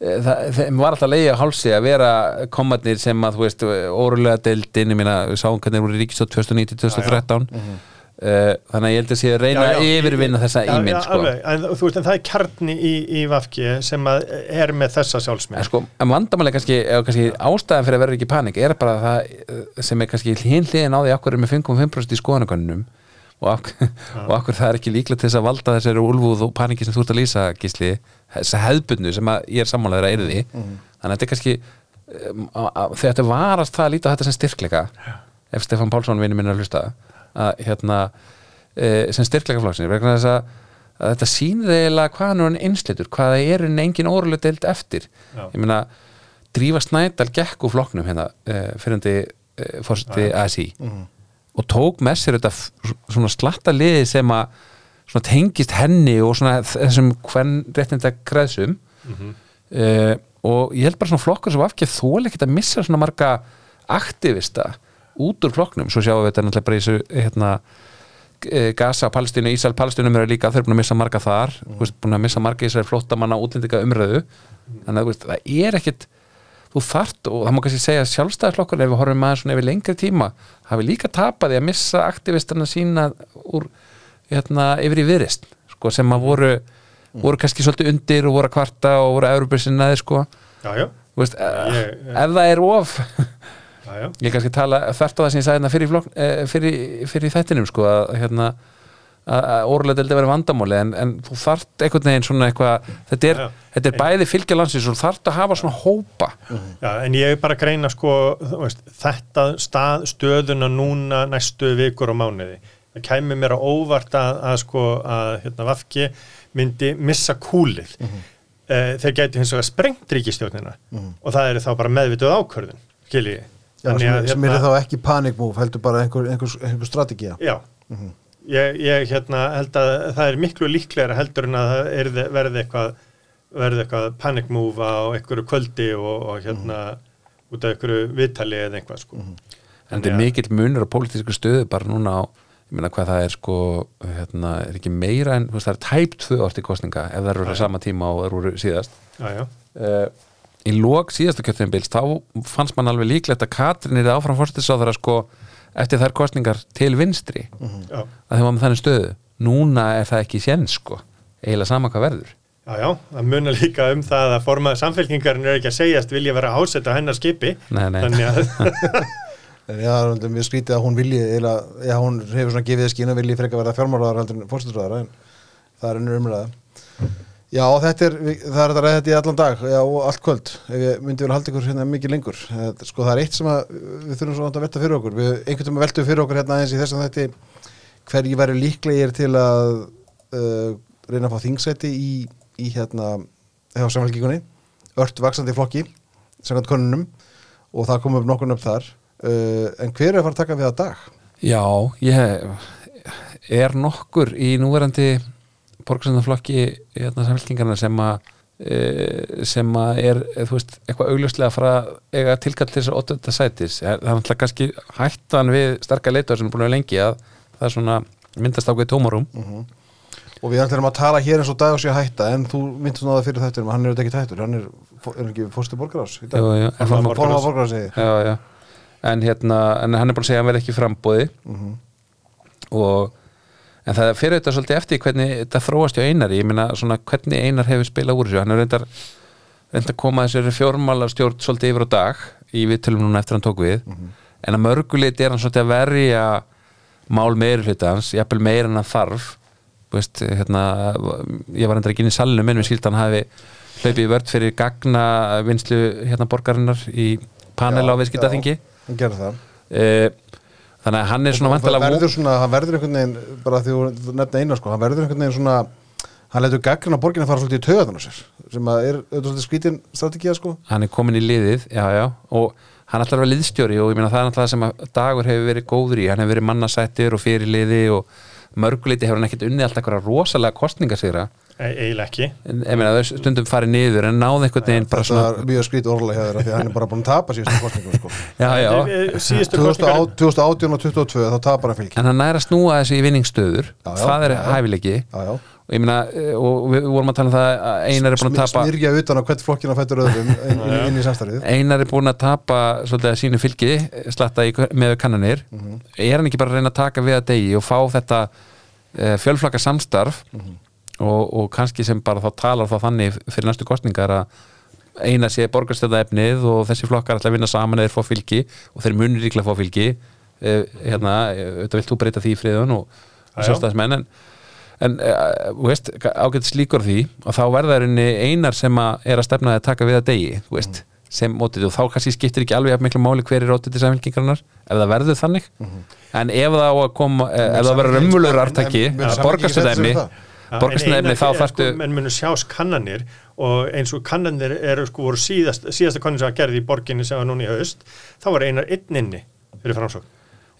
eh, þeim var alltaf leiði á hálsi að vera komarnir sem að þú veist órulega deildin, ég meina, við sáum hvernig voru ríkistótt 2009-2013 uh, þannig að ég held að sé að reyna að yfirvinna þessa ímynd sko. en, þú veist, en það er kjarni í, í Vafki sem að er með þessa En sjálfsmynd sko, en vandamáli kannski, eða kannski ástæðan fyrir að vera ekki panik er bara það eh, sem er kannski hinn hliðin á því akkur er með 5,5% í skoðanakönnunum og akkur, og akkur það er ekki líklega til þess að valda þessari úlfúð og paniki sem þú ert að lýsa gísli, þessa hefðbundu sem að ég er sammálaður að erði þannig að þetta er kannski um, að- að- þegar þetta varast það að líta þetta sem styrkleika ef Stefán Pálsson vinur minn er að hlusta að hérna e, sem styrkleika flokksins vegna þess að, að þetta sýnir eiginlega hvað hann er hann einslitur hvað það er en engin órulega deild eftir. Já. ég meina Drífa Snædal gekk úr flokknum hérna uh, fyrrandi uh, fórseti ASI og tók með sér þetta slatta liði sem að svona tengist henni og svona þessum hvern réttinda kreðsum uh, og ég held bara svona flokkur sem afkið þóla ekkert að missa svona marga aktivista út úr flokknum. Svo sjáum við þetta náttúrulega bara í þessu hérna, eh, Gaza, Palestínu, Ísrael, Palestínu umræðu líka, þeir eru búin að missa marga þar. Mm. búin að missa marga Ísrael flottamanna útlendinga umræðu. Þannig að það er ekkit þú þart og það má kannski segja að sjálfstæðisflokkur ef við horfum aðeins svona yfir lengri tíma hafi líka tapaði að missa aktivistana sína úr hérna, yfir í viðrist sko, sem að voru, voru kannski svolítið undir og voru að kvarta og voru að Európa-sinnaði sko. ég, ef það er of já, já. ég kannski tala þvert á það sem ég sagði hérna fyrir, eh, fyrir, fyrir í þættinum sko, að hérna að deldi verið vandamáli en, en þú þart einhvern veginn svona eitthvað þetta er, Já, þetta er bæði fylgja landsins og þart að hafa svona hópa Já, en ég er bara að greina sko, þú veist, þetta stað, stöðuna núna næstu vikur og mánuði. Það kæmi mér á óvart að, að sko að hérna, Vafki myndi missa kúlið. Mm þeir gæti hins vegar sprengt ríkistjórnina og það er þá bara meðvituð ákvörðun, skilji. Já, sem, sem er þá ekki panic move, heldur bara einhver, einhver, einhver strategía. Já, ég, ég hérna, held að það er miklu líklegra heldur en að það verði eitthvað verði eitthvað panic move á einhverju kvöldi og, og hérna út af einhverju viðtali eða eitthvað sko. en þetta er mikill munur á pólitísku stöðu bara núna á, ég meina hvað það er sko, hérna, er ekki meira en þú veist, það er tæp tvö orti kostninga ef það eru á sama tíma og það eru síðast. Já, já, uh, í lók síðasta kjörtíðanbils þá fannst mann alveg líklegt að Katrin er áfram fórstisráðara sko eftir þær kostningar til vinstri. Já, að þeim var með þannig stöðu. Núna er það ekki séns sko. Eiginlega sama hvað verður. Já, já, það munar líka um það að formaður samfélkingarinn er ekki að segjast vilja vera ásett á hennar skipi. Nei, nei. þannig að já, það er mjög skrítið að hún vilji, eða, já, hún hefur svona gefið skínu vilji frekar verða fjármálaðar heldur en fórstisræðara, en það er ennur umræða. Já, þetta er, það er þetta ræðið í allan dag, og allt kvöld, ef ég myndi vel halda ykkur hérna mikið lengur. Sko, það er eitt sem að við þurfum svona að velta fyrir okkur. Við einhvern veginn veltum fyrir okkur hérna aðeins í þessum þetta hverju væri líklegir til að uh, reyna að fá þingsæti í, í hérna, hjá samfélkingunni, ört vaksandi flokki, samkvæmt konunum, og það kom upp nokkur upp þar. Uh, en hver er að fara að taka við að dag? Já, ég er nokkur í núverandi borgarsendaflokki hérna, samfélkingarna sem að e, sem að er, e, þú veist, eitthvað augljóslega að að eiga tilkall til þess að 8. sætis það er náttúrulega kannski hættan við sterkar leitur sem er búin að lengi að það er svona myndast ákveð tómarum Og við ætlum að tala hér eins og dag og sé að hætta en þú myndist nú að það fyrir þættir hann er auðvitað ekki hættur, hann er, er ekki fórstu borgarás í dag? Jú, jú, en Formaður formaður- Forma borgarás. En, hérna, en hann er búin að segja að hann verði ekki frambóði og en það fyrir þetta svolítið eftir hvernig þetta þróast hjá Einari, ég meina svona hvernig Einar hefur spilað úr þessu, hann er reyndar reyndar að koma þessari fjórmála stjórn svolítið yfir á dag í viðtölum núna eftir að hann tók við. En að mörguleiti er hann svolítið að verja mál meiri hlutans jafnvel meira en hann þarf. Þú veist, hérna, ég var reyndar ekki inn í salinu minn við skildi hann hafi hlaupið í vörð fyrir gagna vinslu hérna borgarinnar í panel á já, Hann gerði það. Eh, þannig að hann er svona vantilega verður svona, hann verður einhvern veginn bara því þú nefna eina sko, hann verður einhvern veginn svona hann letur gaggrina borginna fara svolítið í taugaðan á sér sem að er auðvitað svolítið skrítin strategía sko. Hann er komin í liðið, já já og hann að vera liðstjóri og ég meina það er náttúrulega sem að dagur hefur verið góður í. Hann hefur verið mannasættir og fyrir liði og mörguleiti hefur hann ekkert unnið alltaf eitthvað rosalega kostningasýra e eiginlega ekki. En ég meina það er stundum farið niður en náði einhvern veginn bara þetta svona er mjög skrítið orðlega hjá þeirra því að hann er bara búin að tapa síðustu kostningum sko. Já já, síðustu kostningar 2018 og 2022 þá tapar hann fylgi. En hann næra að snúa þessu í vinningsstöður. Já, já, það er já, og ég meina, eh, og við vorum að tala um það að Einar er búin að tapa Smyrja utan á hvert flokkina fættur öðrum inn, inn, inn í samstarfið. Einar er búin að tapa svolítið að sínu fylgi slatta í, með kannanir. Er hann ekki bara að reyna að taka við að degi og fá þetta uh, fjölflaka samstarf og, og kannski sem bara þá talar þá þannig fyrir næstu kostningar að Einar sé borgarstæða efnið og þessi flokkar ætla að vinna saman eða þeir fá fylgi og þeir munir líklega að fá fylgi. Uh, hérna, auðvitað vilt þú breyta því í friðun og, og já. En en uh, þú veist, ágætt slíkur því og þá verða rauninni einar sem að er að stefna að taka við að degi þú veist, sem mótið og þá kannski skiptir ekki alveg jafn miklu máli hver er rótið til samfélkingarnar ef það verður þannig. En ef það á að koma, eh, ef það verður En- en- sig við það? borgarstöðaefni þá þarftu menn munu sjást kannanir og eins og kannanir eru sko voru síðast, síðasta kannin sem var gerði í borginni sem var núna í haust þá var einar einn inni fyrir framsókn.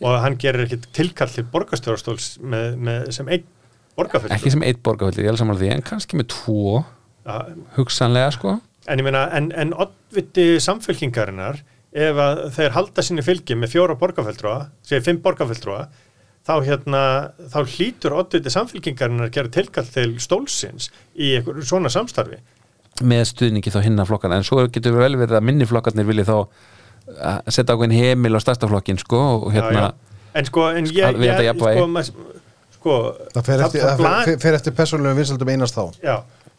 Og hann gerir ekkit tilkall til borgarstjórastóls með, með, sem einn borgarfulltrúi ekki sem eitt borgarföldur, ég er alveg saman því en kannski með tvo, Ja, hugsanlega sko En ég meina, en, en oddviti samfélkingarinnar, ef að þeir halda sinni fylgi með fjóra borgarfjöldrúa, segir fimm borgarfjöldrúa, þá hérna, þá hlýtur oddviti samfélkingarinnar að gera tilkall til stólsins í einhver svona samstarfi. með stuðningi þá hinna flokkana en svo getur vel verið að minni flokkarnir vilji þá að setja ákveðin heimil á stærsta flokkin sko og Já, hérna já. En sko, en ég, Að við ég jafnvægi. sko, mað, sko, Það fer eftir, það bla- fer, fer eftir persónulegum vinsaldum einast þá. Já,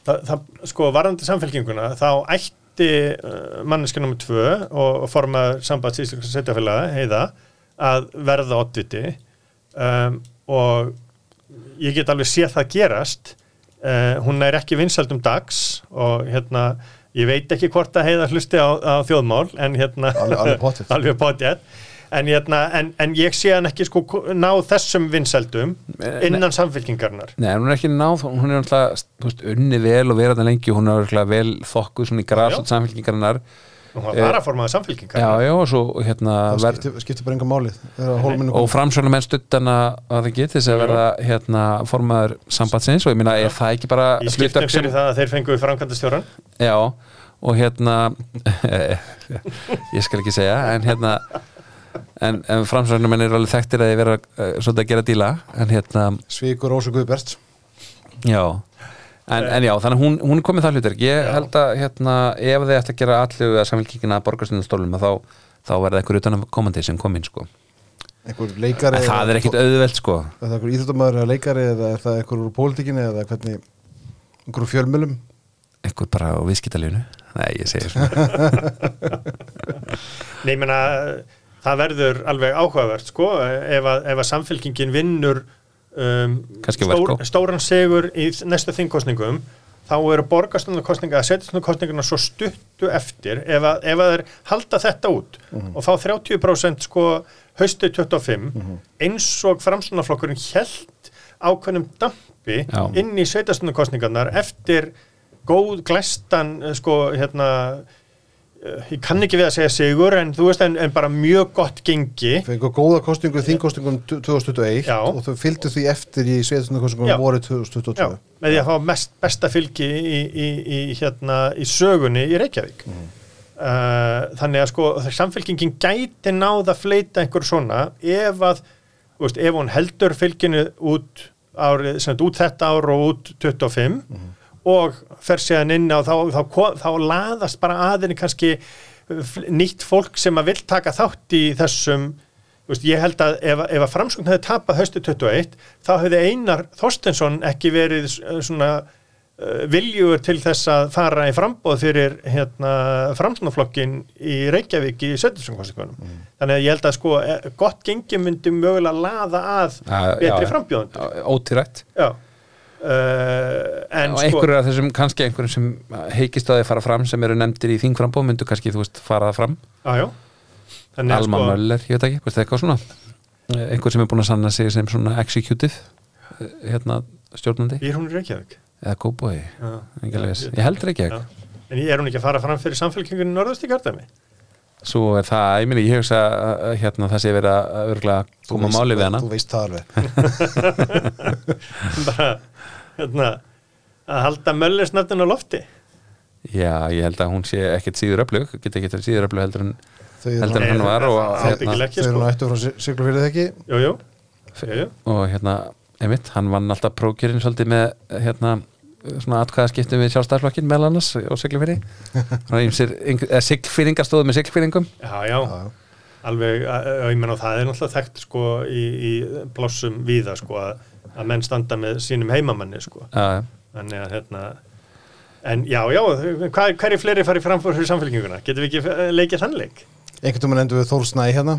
það, það, sko, varandi samfélkinguna, þá ætti uh, manneska nummer tvö og, og formað sambands íslenska setjafélaga, heiða, að verða oddviti. Um, og ég get alveg séð það gerast. Uh, hún er ekki vinsaldum dags og hérna, ég veit ekki hvort að heiða hlusti á, á þjóðmál en hérna, Alveg- pottþétt. en, hérna, en, en ég sé hann ekki sko ná þessum vinsaldum innan samfélkingarnar Nei, hún er ekki náð, hún er alltaf veist, unni vel og verið það lengi hún er alltaf vel þokkuð svona í grasot samfélkingarinnar og hann var að formaða samfélkingarnar já, já, og svo hérna það skiptir, skiptir bara enga málið og framsvölu menn stuttana að það geti þess að verða hérna formaður sambandsins og ég minna, er það ekki bara Í skiptum hlutverk sem- fyrir það að þeir fengu framkvæmdastjóran Já, og hérna ég skal ekki segja en hérna en, en framsvögnum er alveg þekktir að þið vera uh, svolítið að gera díla en hérna, Svíkur Rósu Guðberts já. En, en já, þannig að hún, hún er komið það hlutverk. Ég Já. held að hérna, ef þið ætti að gera allu að samfélkingina að borgarstundastólum þá, þá verða eitthvað utan að komandi sem kom inn sko. leikari en það er ekkit auðvelt sko. Er það einhver íþjóttamæður eða leikari eða er það einhver úr pólitíkinni eða hvernig einhver úr fjölmjölum eitthvað bara á viðskiptalínu Nei, ég segi svona. Nei, ég meina, það verður alveg áhugavert, sko, ef að, ef að samfélkingin vinnur um, Verkó. stóran segur í næstu þingkostningum, þá eru borgarstundarkostninga að setjastundarkostninguna svo stuttu eftir ef að, ef að þeir halda þetta út og fá 30% sko haustið 25 eins og framstunarflokkurinn held ákveðnum dampi Já. inn í sveitastundarkostningarnar eftir góð glæstan eh, sko hérna ég kann ekki við að segja sigur en þú veist en, en bara mjög gott gengi fengur góða kostningu í þingkostningum 2021 Já. og þau fylgdu því eftir í sveitarstundakostningum Já. voru 2022 Já, með því að fá mest besta fylgi í, í, í, hérna, í sögunni í Reykjavík Mm. uh, þannig að sko samfélkingin gæti náð að fleita einhver svona ef að þú veist, ef hún heldur fylginu út, árið, út þetta ár og út 25 Mm. Og fer síðan inn á þá, þá, þá, þá laðast bara aðinni kannski fl- nýtt fólk sem að vill taka þátt í þessum Veist, ég held að ef, ef að framsókn hefði tapað höstu 21 þá hefði Einar Þorstensson ekki verið uh, svona uh, viljugur til þess að fara í frambóð fyrir hérna, framsóknarflokkin í Reykjavík í Söttinsson-kostingunum. Mm. Þannig að ég held að sko eh, gott gengi myndi mögulega laða að Já, betri frambjóðandi. Ótýrætt Já. Uh, en og sko einhverju af þessum, kannski einhverjum sem heikist að þið fara fram sem eru nefndir í þingframbóð myndu kannski, þú veist, fara það fram Alma sko, Möller, ég veit ekki, veist eitthvað svona. Eh, einhver sem er búin að sanna sig sem svona executive eh, hérna stjórnandi. Býr hún í Reykjavík. Eða Já, ég heldur ekki Já. En er hún ekki að fara fram fyrir samfélkingunni norðast í kjördæmi? svo er það, ég minni, ég hugsa að hérna það sé verið að örgulega koma máli við hana. þú veist það alveg. Bara hérna, að halda möllisnöfnin á lofti? Já, ég held að hún sé ekkert síður öflug geta ekkert síður öflug heldur en heldur en hann var og, ekki þau eru nú sko. ættu frá siglu fyrir þekki jú, og hérna, einmitt, hann vann alltaf prókjörinn svolítið með hérna svona atkvæðaskiptum við sjálfstæðarflokkin meðal annars á Siglufyrri Siglfyrringar stóðu með Siglfyrringum Já, já, Já, já. alveg að- að- ég menn og það er náttúrulega þekkt sko í, í plássum víða sko að, að menn standa með sínum heimamanni sko. Já, þannig að hérna en já, já, hvað, hverju fleiri farið framfór fyrir samfélkinguna? Getum við ekki eh, leikið þann leik? einhvern veginn endur við Þór Snæ hérna.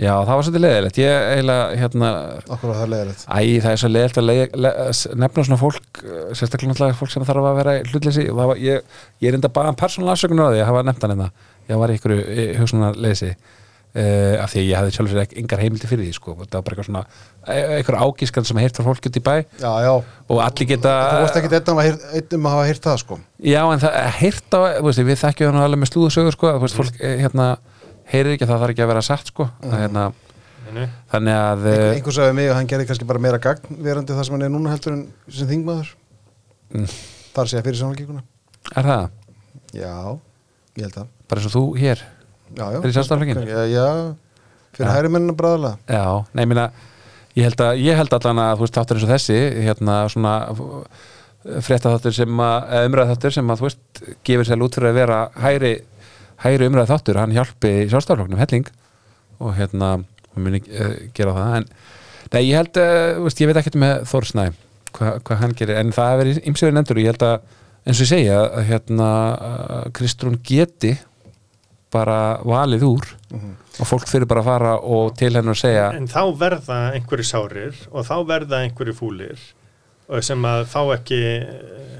Já, það var svolítið leiðilegt. Ég eiginlega, hérna okkur var það leiðilegt. Æ, það er svo leiðilegt að leið, le, s- nefna svona fólk, eh, sérstaklega náttúrulega fólk sem þarf að vera hlutleysi. Og það var, ég, ég er enda bara persónulega afsökunar á því að hafa nefnt hann hérna. Ég var í ykkur hugsunarleysi uh, af því að ég hafði sjálfur sér ekki engar heimildi fyrir því sko, það var bara eitthvað svona e- eitthvað ágískan sem heirt frá fólk út í bæ. Já, já, og allir geta þú vorst ekki einn um að að hafa heyrt það sko. Já, en það heirt á, við þekkjum hann alveg með slúðusögur sko, þú veist, fólk eh, hérna heyrir ekki að það þarf ekki að vera satt sko, að hérna Nei. þannig að Einhver, uh, einhver sagði mig að hann gerði kannski bara meira gagn verandi það sem hann er núna heldur en sem þingmaður. Mm. þar sé að fyrir samfélgíkuna er það, já, ég held að bara eins og þú hér Fyrir Sjálfstæðisflokkinn? já, já, fyrir hægri mennina bræðalega Já, nei, minna, ég held að ég held allan að þú veist þáttur eins og þessi hérna svona frétta þáttur sem að, eða umræða þáttur sem að þú veist, gefur sér út fyrir að vera hægri, hægri umræða þáttur, hann hjálpi sjálfstafloknum helling og hérna hún muni uh, gera það en nei, ég held, uh, veist, ég veit ekkert með Þórsnæ hvað hva hann gerir, en það hefur verið ymsögur nefndur og ég held að, eins og ég segja að hérna, Kristrún geti bara valið úr og fólk fyrir bara að fara og til hennar að segja En þá verða einhverju sárir og þá verða einhverju fúlir og sem að fá ekki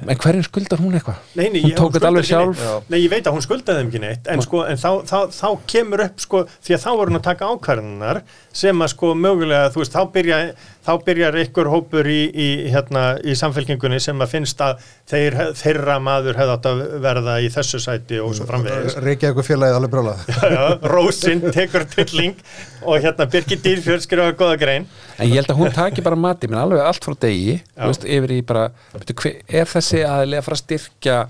En hverju skuldar hún eitthvað? Nei, nei, Hún ég- tók þetta alveg sjálf. Já. Nei, ég veit að hún skuldaði þeim ekki neitt en, sko, en þá, þá, þá kemur upp sko, því að þá voru hún að taka ákvarðanar sem að sko mögulega, þú veist, þá, byrja, þá byrjar ykkur hópur í, í, hérna, í samfélkingunni sem að finnst að þeir, þeirra maður hefði átt að verða í þessu sæti og svo framvegis. Reykja eitthvað félagið alveg brálað Já, Rósin tekur tylling og hérna Birgir Dýrfjörð skrifa góða grein. En ég held að hún taki bara mati minn alveg allt frá degi Já. þú veist, yfir í bara, veitu, hver, er þessi aðlega að fara að styrkja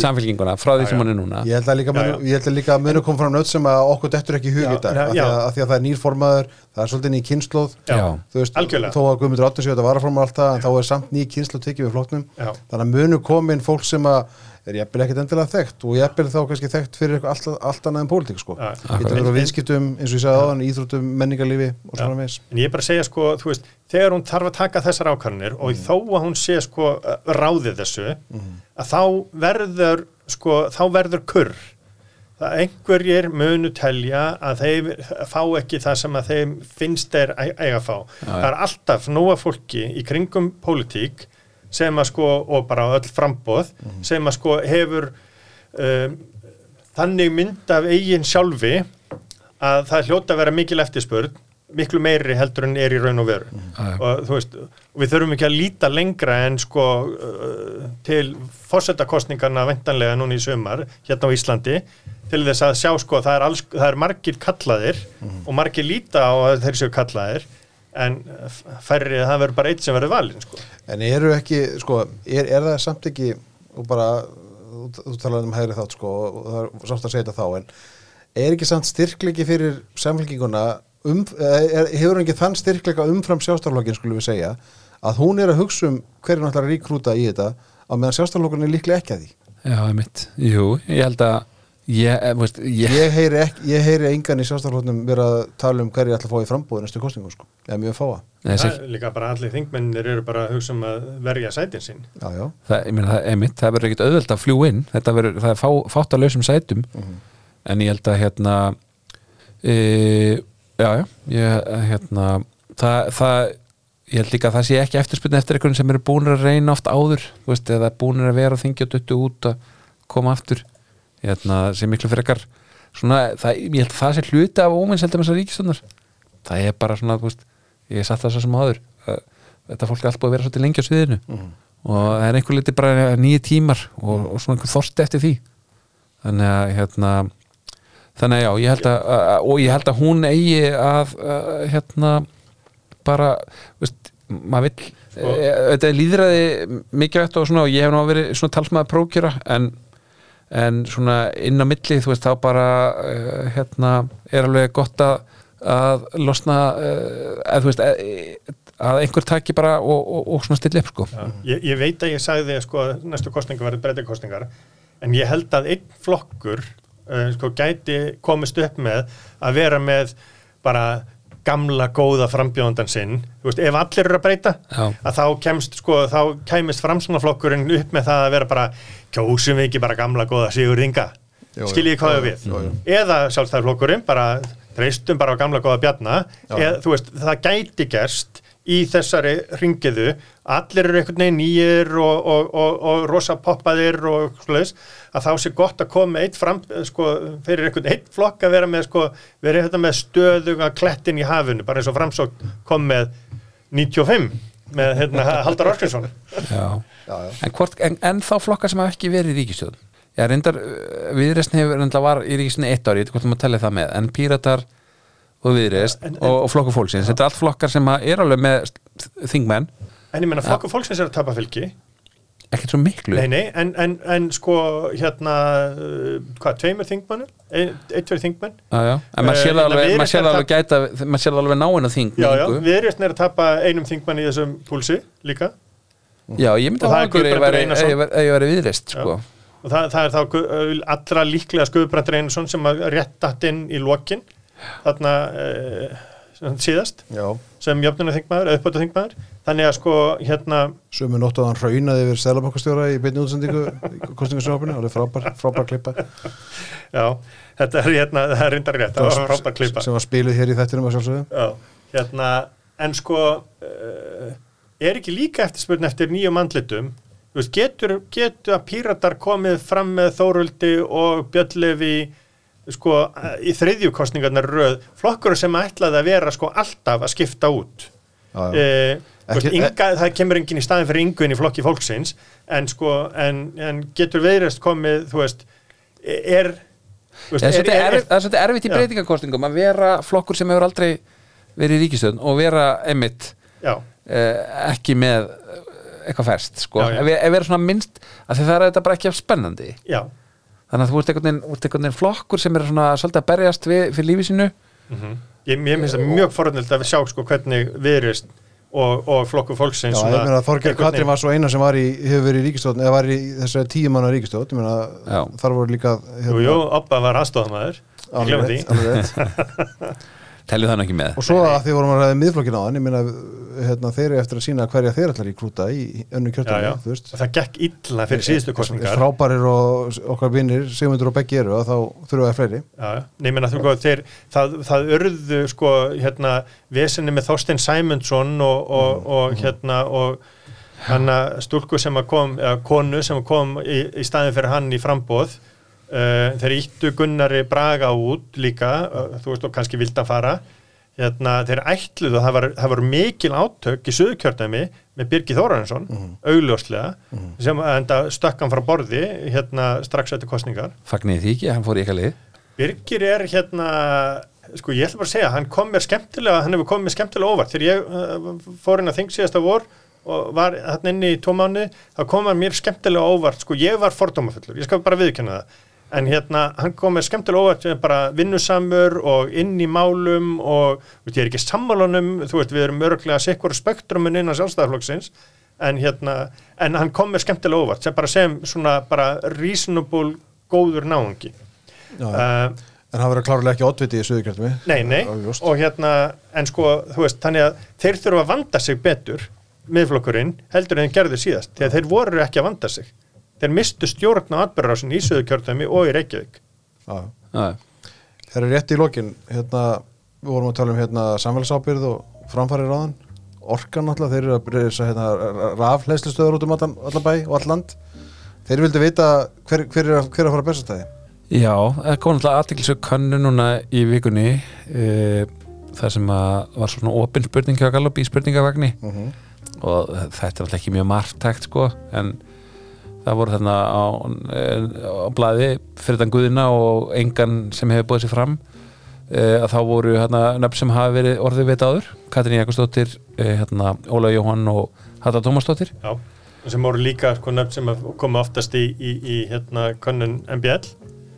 samfélkinguna frá því sem hún er núna. Ég held að líka, Já, já. ég held að líka munu kom fram nödd sem að okkur dettur ekki í hug í dag af því, að, að því að það er nýr formaður það er svolítið ný kynnslóð þú veist, Algjörlega. þó að Guðmundur Áttur séu að fram alltaf en þá er samt ný kynnslóð tekið við flokknum Já. þannig að munu komin fólk sem að er jafnvel ekkert endilega þekkt og jafnvel þá kannski þekkt fyrir eitthvað allt, allt annað en pólitík sko. Já. Verið á viðskiptum eins og ég sagði áðan, íþróttum, menningarlífi og Já. svona meins En ég er bara að segja sko, þú veist, þegar hún þarf að taka þessar ákvarðanir og þó að hún sé sko ráðið þessu, að þá verður sko, þá verður kurr. Það einhverjir munu telja að þeir fá ekki það sem að þeim finnst þeir eiga að fá. Það er alltaf nóga fólki í kringum pólitík sem að sko, og bara öll frambóð, sem að sko hefur um, þannig mynd af eigin sjálfi að það hljóta að vera mikil eftirspurn miklu meiri heldur en er í raun og veru. Já. og þú veist, við þurfum ekki að líta lengra en sko uh, til fórsetakostningarna vendanlega núna í sömar hérna á Íslandi til þess að sjá sko það er, alls, það er margir kallaðir og margir líta á þeir séu kallaðir en færri það verður bara eitt sem verður valinn sko En eru ekki, sko, er, er það samt ekki og bara, þú, þú talaði um hægri þátt, sko, og það er sátt að segja þetta þá, en er ekki samt styrklegi fyrir samfélkinguna, um, er, hefur ekki þann styrklega umfram sjástarflokkin, skulum við segja, að hún er að hugsa um hverju náttúrulega ríkrúta í þetta, á meðan sjástarflokkurinn er líklega ekki að því. Já, einmitt, jú, ég held að ég, eh, veist, ég, Ég heyri, ekki, ég heyri engan í sjástarflokknum vera að tala um hverju ætla að fá í frambúið næstu kostningum, sko, eða mjög fáa. Nei, það sér, er líka bara allir þingmennir eru bara að hugsa um að verja sætin sín. Já, já. það, ég meina, það, einmitt, það verður ekkit auðvelt að fljú inn. Þetta verður, það er fá, fátt að lausum sætum en ég held að hérna e, já, já ég, hérna það, það, ég held líka að það sé ekki eftirspilni eftir einhvern sem eru búinir að reyna oft áður veist, eða búinir að vera að þingja duttu út að koma aftur hérna, sem miklu frekar svona, það, ég held að það sé hluti af ómennseldum þessar ríkistunnar það er bara svona, veist, ég satt það svo sem áður þetta fólk er alltaf að vera svolítið lengi á sviðinu. Og það er einhver liti bara nýju tímar og, og svona einhver þorsti eftir því. Þannig að hérna þannig að já, ég held að, að og ég held að hún eigi að, að hérna bara, veist, maður vill Og- e, þetta er líðræði mikilvægt og svona og ég hef nú verið svona talsmaður prókjöra en, en svona inn á milli þú veist þá bara uh, hérna er alveg gott að, að losna uh, að þú veist að, að einhver taki bara og, og, og svona stilla upp sko. Já, ég, ég veit að ég sagði að sko, næstu kostningar verður breytakostningar en ég held að einn flokkur uh, sko, gæti komist upp með að vera með bara gamla góða frambjóðandan sinn veist, ef allir eru að breyta Já. að þá kemst sko, þá kæmist framsunaflokkurinn upp með það að vera bara kjósum við ekki bara gamla góða Sigur Inga Jú, jú. skiljið hvað Jú, við jú. eða sjálfstæðarflokkurinn bara treystum bara á gamla góða bjarna eða, veist, það gæti gerst í þessari ringiðu allir eru einhvern veginn nýjir og, og, og, og rosa poppaðir og svoleiðis, að þá sé gott að koma með eitt fram, sko, fyrir einhvern eitt flokk að vera með, sko, vera þetta með stöðuga klettin í hafinu, bara eins og framsókn kom með 95 með hérna, Halldór Orkinsson Já. Já, já. En, hvort, en, en þá flokkar sem hafa ekki verið í ríkistjóðun Já, reyndar, viðreistn hefur reyndar var í ríkistjóðun eitt ári, ég veit hvort maður tellið það með en Píratar og viðreist En- en- og, og flokkur fólksins, þetta er allt flokkar sem að er alveg með þingmenn, En ég meina, flokkur fólksins er að tapa fylgi. Ekkert svo miklu. Nei, nei, en, en, en sko hérna, uh, hvað, tveimur þingmannum? Ein, eitt fyrir þingmenn? en maður sér það hérna, alveg, Viðreisn maður sér er það að alveg gæta maður sér það alveg náinn að þing Já, já, mingu. viðreistn er að tapa einum þingmann í þessum púlsi líka. Já, ég myndi að það er ef ég Guðbrandur væri- viðreist sko. og það, það er þá allra líklega Skuðbrandur Einarsson sem að rétt datt inn í lokin þarna uh, síðast Já, sem jöfnuna þingmaður, auðbæta þingmaður þannig að sko hérna sömu nótt að hann raunaði yfir Sælabankastjóra í beinni útsendingu kostningarsjófinu, það er frábær, frábær klippa. Já, þetta er hérna, það er reyndar rétt, það var frábær klippa. sem var spiluð hér í þettinum að sjálfsögðu. Já, hérna, en sko uh, er ekki líka eftirspurn eftir nýjum andlitum? Þú veist, getur, getur að píratar komið fram með Þóruldi og Bjöllefi sko, í þriðjukostningarnar röð, flokkur sem ætlaði að vera sko alltaf að skipta út Já, já. Eh, þú veist, Ekki- Inga, það kemur enginn í staðin fyrir yngun í flokki fólksins en sko, en, en getur veðrest komið, þú veist er, Það er svolítið erfitt- það er svolítið erfitt í Já. breytingakostingum að vera flokkur sem hefur aldrei verið í ríkistöðun og vera einmitt já, eh, ekki með eitthvað færst sko. Ef vera svona minnst að því það er þetta bara ekki af spennandi já þannig að þú ert einhvern veginn, flokkur sem er svona svolítið að berjast við, fyrir lífi sínu. Mhm. Ég, ég finnst það mjög forðnild að við sjá sko hvernig viðrist og, og flokku fólksins Já, ég meina að Þorgeir Katrin var svo eina sem var í, hefur verið í ríkistjóðn, eða var í þessari tíu manna ríkistjóðn, ég meina þar voru líka hérna, Jú, jú, Oppa var aðstofamæður alveg alveg það nú ekki með. Og svo að því vorum að ræða miðflokkin á hann ég meina hérna, þeir eru eftir að sína hverja þeir ætlar í krúta í önnu og það gekk illa fyrir síðustu kostningar frábærir og okkar vinnir Sigmundur og Beggi eru og þá þurfa það fleiri. Já, já. Nei, ég meina, þú veist, þeir, það, það urðu sko, hérna, vesenni með Þorstein Sæmundsson og, og, og hérna, og hana stúlku sem að kom, eða konu sem að kom í, í staðin fyrir hann í frambóð þeir íttu Gunnari Braga út líka, uh, þú veist, og kannski vildi að fara. Hérna, þeir ætluðu að það var, það var mikil átök í söðukjördæmi með Birgi Þórarinsson, augljóslega sem enda stökkan frá borði hérna strax eftir kostningar fagnir því ekki, hann fór í eitthvað lið? Birgir er hérna sko ég ætla bara að segja, hann kom mér skemmtilega hann hefur komið mér skemmtilega óvart. Þegar ég uh, fór inn að þing síðasta vor og var hann inni í tvo mánu þá kom hann mér skemmtilega óvart. Sko ég var fordómafullur, ég skal bara viðkynna það en hérna hann kom mér skemmtilega óvart sem bara vinnusamur og inn í málum og veit, ég er ekki sammálunum þú veist við erum örglega sikkur spektrumun innan sjálfstæðarflokksins en hérna en hann kom mér skemmtilega óvart sem bara sem svona bara reasonable góður náungi. Já, uh, en hann verður klárlega ekki oddviti í söðukjörtumi Nei, nei, og hérna, en sko, þú veist, þannig að þeir þurfa að vanda sig betur, miðflokkurinn, heldur en þeir gerðu síðast, því að þeir voru ekki að vanda sig. Þeir mistu stjórn á atbyrðarásin í Suðukjörðami og í Reykjavík. Já. þeir eru rétt í lokin hérna, við vorum að tala um hérna, samfélagsábyrð og framfæri ráðan orkan náttúrulega, þeir eru að breysa hérna, rafleislistöður út um allan, allan bæ og all land þeir vildu vita hver, hver, er, að- hver er að fara bestastæði Já, það kom náttúrulega aðtiklisög kannu núna í vikunni e, þar sem að var svona opin spurning hjá Gallup í spurningavagni Mhm. og þetta er náttúrulega ekki mjög margtækt sko en það voru þarna á, eh, á blaði fyrir þann guðina og engan sem hefur búið sér fram. E, að þá voru hérna nöfn sem hafi verið orðið veit áður. Katrín Jakobsdóttir, e, hérna Óla Jóhann og Hata Tómasdóttir. Já. Sem voru líka, sko, nöfn sem að koma oftast í, í, í hérna, könnun MBL.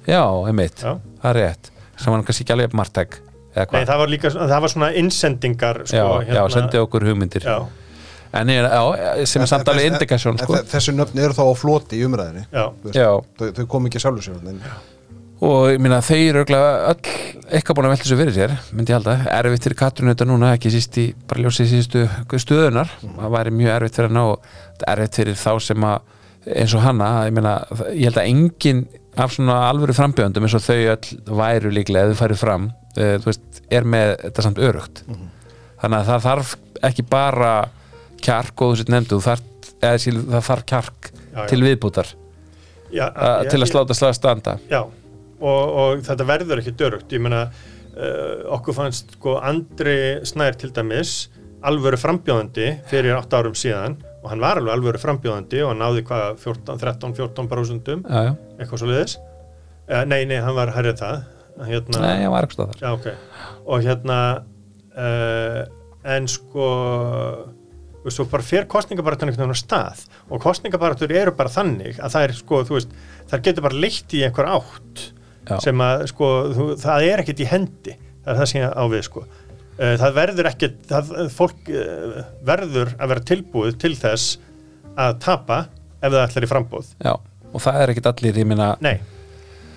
Já, einmitt, Já. það er rétt. Sem var kannski ekki alveg margtæk Nei, það var líka, það var svona innsendingar, sko, já, já, sendi okkur hugmyndir. Já, en ég, já, sem er samt alveg indikasjón sko. En þessi nöfn eru þá á floti í umræðinni þau, þau kom ekki sjálfur sér og ég minna þeir eru öll eitthvað búin að velta þessu fyrir sér myndi ég halda, erfitt fyrir Katrún þetta núna ekki síst í, bara ljósið síðustu stöðunar, það væri mjög erfitt fyrir hana og er erfitt fyrir þá sem að eins og hana, ég meina ég held að engin af svona alvöru frambjöndum eins og þau öll væru líklega eða þau færið fram, uh, þú veist, er með þetta samt örugt þannig að það þarf ekki bara kjark og þú sér nefndu, þarf, síl, það þarf kjark Já, til viðbútar já, uh, til að sláta slag standa. Já, og, og þetta verður ekki dörugt, ég meina uh, okkur fannst sko Andri Snær til dæmis alvöru frambjóðandi fyrir 8 árum síðan og hann var alveg alvöru frambjóðandi og hann náði hvað 14, 13, 14 prósundum eitthvað svo liðis uh, nei, nei, hann var hærrið það hérna, Nei, ég var ekki stóð þar Já, ok. Og hérna, uh, en sko, veist, svo bara fyrir kostningabaratun einhvern veginn á stað og kostningabaratur eru bara þannig að það er, sko, þú veist, það getur bara leitt í einhver átt Já. sem að, sko, þú, það er ekkert í hendi, það er það sem ég á við, sko. Uh, það verður ekkert, það, fólk uh, verður að vera tilbúið til þess að tapa ef það ætlar í frambóð. Já, og það er ekkit allir, ég minna Nei,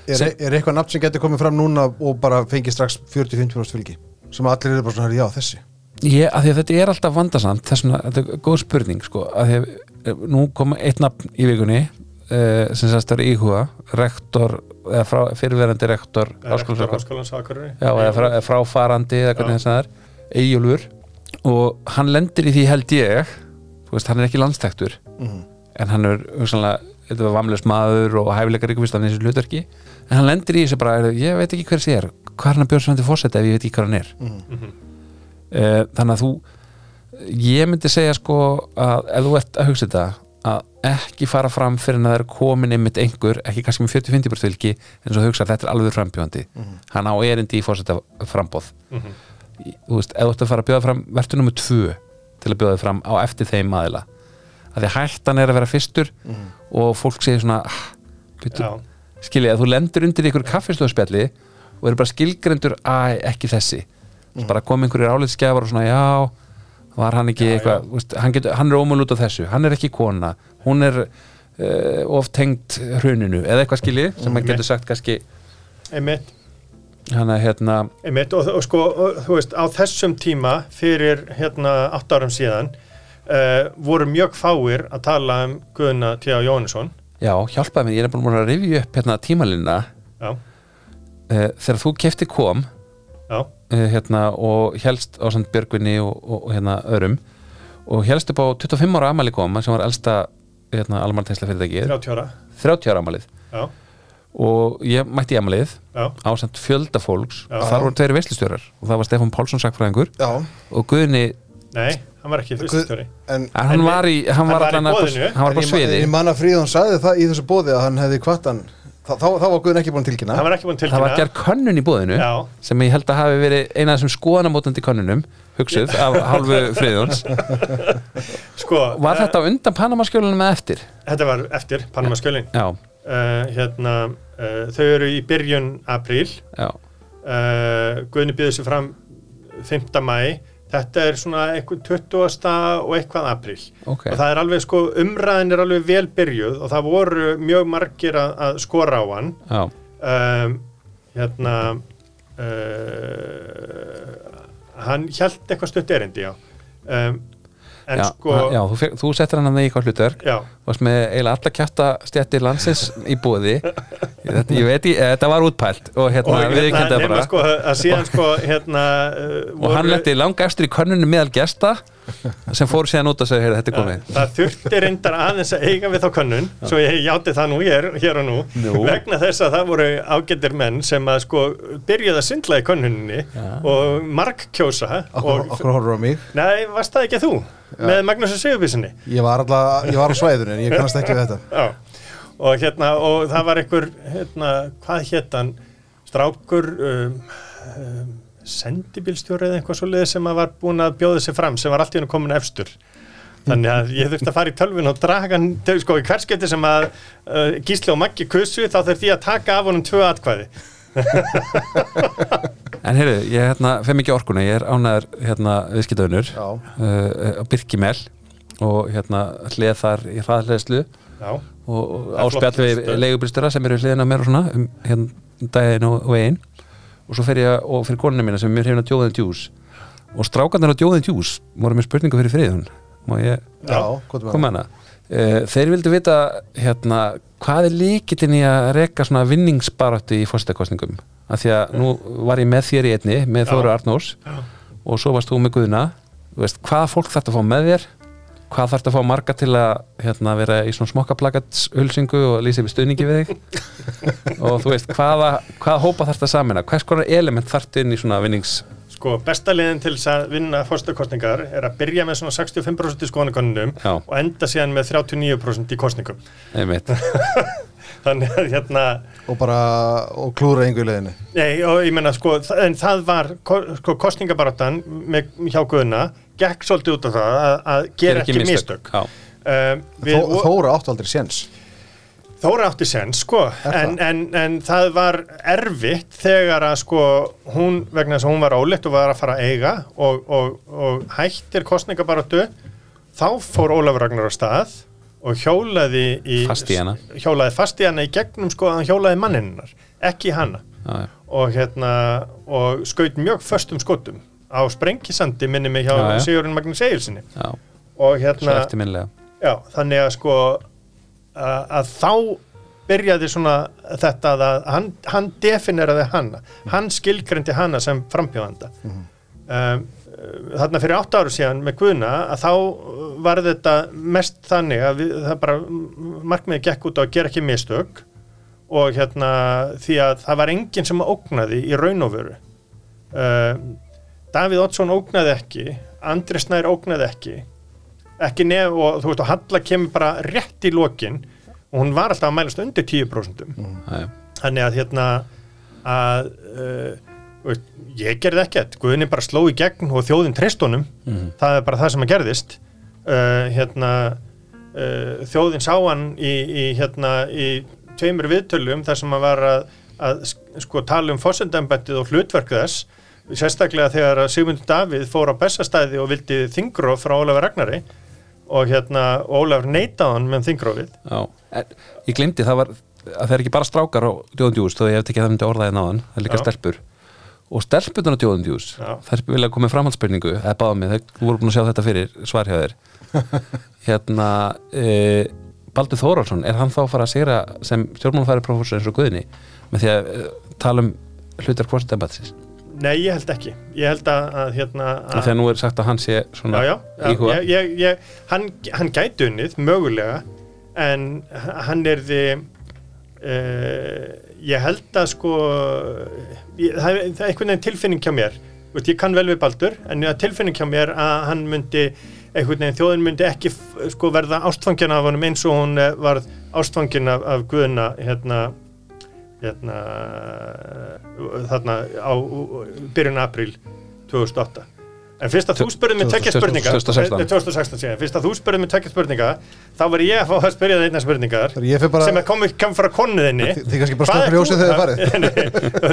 Er, er eitthvað nafn sem getur komið fram núna og bara fengið strax 40-50% fylgi sem allir eru bara svona, já, þessi Ég, að því að þetta er alltaf vandasamt þess vegna, þetta er góð spurning sko, að því að eh, nú kom eitt nafn í vikunni uh, sem sérst er íhuga rektor, eða frá, fyrirverandi rektor já, eða frá, fráfarandi eða hvernig þess að það er Eyjólfur. Og hann lendir í því held ég veist, hann er ekki landstæktur Mhm. en hann er hugsanlega þetta var vamlegs maður og hæfileikar ykkur hann í þessu hlutverki. En hann lendir í þessu bara ég veit ekki hver sé er, hvað er hann að til fórseta ef ég veit ekki hvað hann er? Mhm. Uh, þannig að þú ég myndi segja sko að ef þú ert að hugsa þetta að ekki fara fram fyrir að það er komin einmitt einhver, ekki kannski með 40-50% fylgi en svo hugsa að þetta er alveg frambjóðandi. Hann á erindi í fórseta frambóð Mhm. Í- þú veist, ef þú ert að fara að bjóða fram verður nummer tvö til að bjóða þig fram á eftir þeim aðila. Að því hættan er að vera fyrstur og fólk segir svona ah, skilja, að þú lendur undir ykkur kaffistöðspjalli og eru bara skilgrendur að ekki þessi mm. bara kom einhverjir álitskjafar og svona já, var hann ekki Já, eitthvað já. hann, getur, hann er ómul út á þessu, hann er ekki kona hún er uh, of tengt hruninu, eða eitthvað skilji sem hann Mm. getur sagt kannski einmitt hann að hérna, Einmitt, og, og sko, og, þú veist, á þessum tíma fyrir hérna 8 árum síðan uh, voru mjög fáir að tala um Guðna T.A. Jóhannesson já, hjálpaði mér ég er búin að rifja upp hérna tímalina já, uh, þegar þú kefti kom hérna, og helst á samt Björgvinni og, og, og hérna örum og helst upp á 25 ára amali koma sem var elsta hérna, almanntæsla fyrirtækið 30 ára. 30 ára amalið já, og ég mætti amalið já, á samt fjölda fólks. Já. og þar voru tveiri veislustjórar og það var Stefán Pálsson sakfræðingur Já, og Guðni, nei, hann var ekki fyrststjóri en en hann En var í hann hann var, var í allan að- boðinu. hann var bara en sviði. ég, ég man að Fríðan sagði það í þessu bóði að hann hefði kvart hann þá, þá, þá var Guðin ekki búin að tilkynna. Hann var ekki búin að það var tilkynna gerð könnun í búðinu Já. sem ég held að hafi verið eina af þessum skoðanamótandi könnunum hugsuð af hálfu friðjóns. Sko, var eh, þetta á undan Panamaskjölunum með eftir? þetta var eftir Panama skjölin Já, uh, hérna, uh, þau eru í byrjun apríl. Já, uh, Guðni býður sér fram 5. mæ þetta er svona eitthvað 20. og eitthvað apríl. Ok. Og það er alveg sko umræðin er alveg vel byrjuð og það voru mjög margir að, að skora á hann. Um, hérna uh, hann hjælt eitthvað stutt erindi já. Um, en já, sko já þú, þú settir hann að það í hvað hlutverk. Já, varst með eiginlega alla kjæfta stjættir landsins í búði þetta, ég veit, ég, þetta var útpælt og hérna, og við hérna, kynna nema bara. sko að síðan sko hérna uh, og hann letti langa eftir í könnunum meðal gesta sem fór síðan út og segja, heyrðu, þetta er komið. það þurfti reyndar aðeins að eiga við þá könnun svo ég játi það nú hér, hér og nú Nú. vegna þess að það voru ágættir menn sem að sko byrjuði að syndla í könnuninni og markkjósa Okkur, og, okkur horfður á mig. Nei, varst það ekki þú? Með Magnús Sigurbísinni Ég var alltaf, ég var á svæðinu en ég kannast ekki við þetta. Já, og hérna, og það var einhver, hérna, hvað hétt hann, strákur, um, um, sendibílstjóri eða eitthvað svoleiði sem að var búin að bjóða sig fram, sem var allt í hennu komin efstur. Þannig að ég þurfti að fara í tölvun og draga hann, sko, í hverskipti sem að uh, Gísli og Maggi kussu, þá þurfti ég að taka af honum tvö atkvæði. en heyrðu, ég hérna, fem ekki orkuna ég er ánæður hérna, viðskiptaunur Já, uh, á Birkimel og hérna hlið þar í hraðleðslu Já, og, og áspjall við stöð. leigubílstöra sem eru hliðina mér og svona um hérna daginn og veginn. Og svo fer ég og fyrir konuna mína sem er mér hefina Jóðin Djús. Og strákarnir á Jóðin Djús voru með spurningu fyrir friðun má ég já, hvað koma hana. uh, þeir vildu vita hérna hvað er líkillin í að reka svona vinningsbaráttu í fórstakostningum af því að nú var ég með þér í einni með. Þóru Arnórs Já. og svo varst þú með Guðna. Veist, hvaða fólk þarf að fá með þér hvað þarf að fá marga til að hérna, vera í svona smokkaplakatshulsingu og lýsa við stuðningi við þig? Og þú veist, hvaða, hvaða hópa þarf það samina hvers konar element þarf inn í svona vinnings sko, besta liðin til þess að vinna fórstakostningar er að byrja með svona 65% í skoðanakonunum og enda síðan með 39% í kostningum einmitt þannig að hérna og bara, og klúra einhver leiðinni. Nei, og ég menna sko, en það var ko- sko, kostningabaráttan með, hjá Guðuna gekk svolítið út á það að, að gera ekki mistök Já, um, við, Þó, Þóra áttu aldrei séns. Þóra átti sens sko en, en, en það var erfitt þegar að sko hún vegna þess að hún var óleitt og var að fara að eiga og, og, og hættir kostningabaráttu þá fór Ólafur Ragnar á stað og hjólaði í, Fast í hana. hjólaði fast í hana í gegnum sko að hann hjólaði manninnar ekki hana. Já, já. og hérna og skaut mjög föstum skotum á sprengisandi minni mig hjá Já, já. Sigurinn Magnús Egilsinni og hérna já, þannig að sko að, að þá byrjaði svona þetta að hann, hann defineraði hana. Hann skilgrendi hana sem frambjóðanda. Um, þarna fyrir átt áru síðan með Guðna að þá var þetta mest þannig að við, það bara markmiði gekk út á að gera ekki mistök og hérna því að það var enginn sem ógnaði í raun og veru. Uh, Davíð Oddsson ógnaði ekki Andri Snær ógnaði ekki ekki nef og þú veist og Halla kemur bara rétt í lokin og hún var alltaf að mælast undir 10% Já, já. þannig að hérna að uh, ég gerði ekkert. Guðni bara sló í gegn og þjóðin treyst honum. Mhm. það er bara það sem að gerðist. Uh, hérna uh, þjóðin sá hann í, í hérna í tveimur viðtölum þar sem að var að, að sk- sko tala um fósendambættið og hlutverk þess. Sérstaklega þegar Sigmundur Davíð fór á bestastæði og vildi þingróf frá Ólafur Ragnari og hérna Ólafur neitaði hann með þingrófið Já, en, ég glemdi það var að það er ekki bara strákar á djóðandjús þó ég hef tekið það myndi orðaði náðan, það er líka Já. stelpur og stelpunar á djóðandjús Já. þær vilja koma með framhaldsspurningu. Eða báða mig, þau voru búin að sjá þetta fyrir svar hjá þér. Hérna e, Baldur Þórálsson er hann þá að fara að sigra sem stjórnmálfæri professor eins og Guðni? Með því að e, tala um hlutar kvortendembatsins Nei, ég held ekki. Ég held að, að hérna að, þegar nú er sagt að hann sé svona já, já, ég, ég, ég, hann, hann gæti unnið mögulega en hann er því uh, ég held að sko ég, það, það er einhvern veginn tilfinning hjá mér. Þú veist, ég kann vel við Baldur en tilfinning hjá mér að hann myndi einhvern veginn þjóðin myndi ekki sko, verða ástfangin af honum eins og hún eh, varð ástfangin af, af Guðna hérna hérna þarna á byrjun apríl 2008 en fyrst að þú spurðið með tvekja spurninga. 2016. Nei, 2016 síðan, fyrst að þú spurðið með tvekja spurninga þá var ég að fá að spyrja það einna spurningar sem að kom, kom frá konuðinni Þi- þið kannski bara slökkva ljósið þegar þið farið.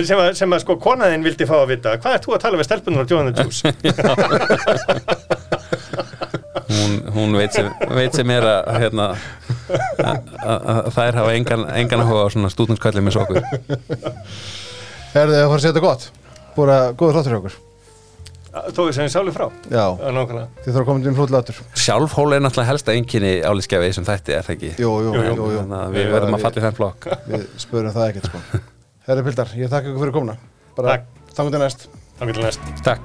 Sem, að, sem að sko konaðinn vildi fá að vita hvað er þú að tala við stelpunar á Johanna Juice? Hún, hún veit, sem, veit sem er að hérna, að- að að þær hafa engan, engan áhuga á svona stúdentskallið með sokkur. Herðið að fara að setja gott. Búra góður þáttur hjá okkur tók þess að henni sjálfur frá? Já, þið þarf að koma inn flótlega aftur Sjálfhól er náttúrulega helsta enginni álískjafi sem þetta er, ekki? Jú, jú, jú, jú. Við verðum að falla í þenn flokk. Við spörum það ekkert sko. Herri Pildar, ég þakka ykkur fyrir komuna. Bara þangum til næst. Þangum til næst. Takk.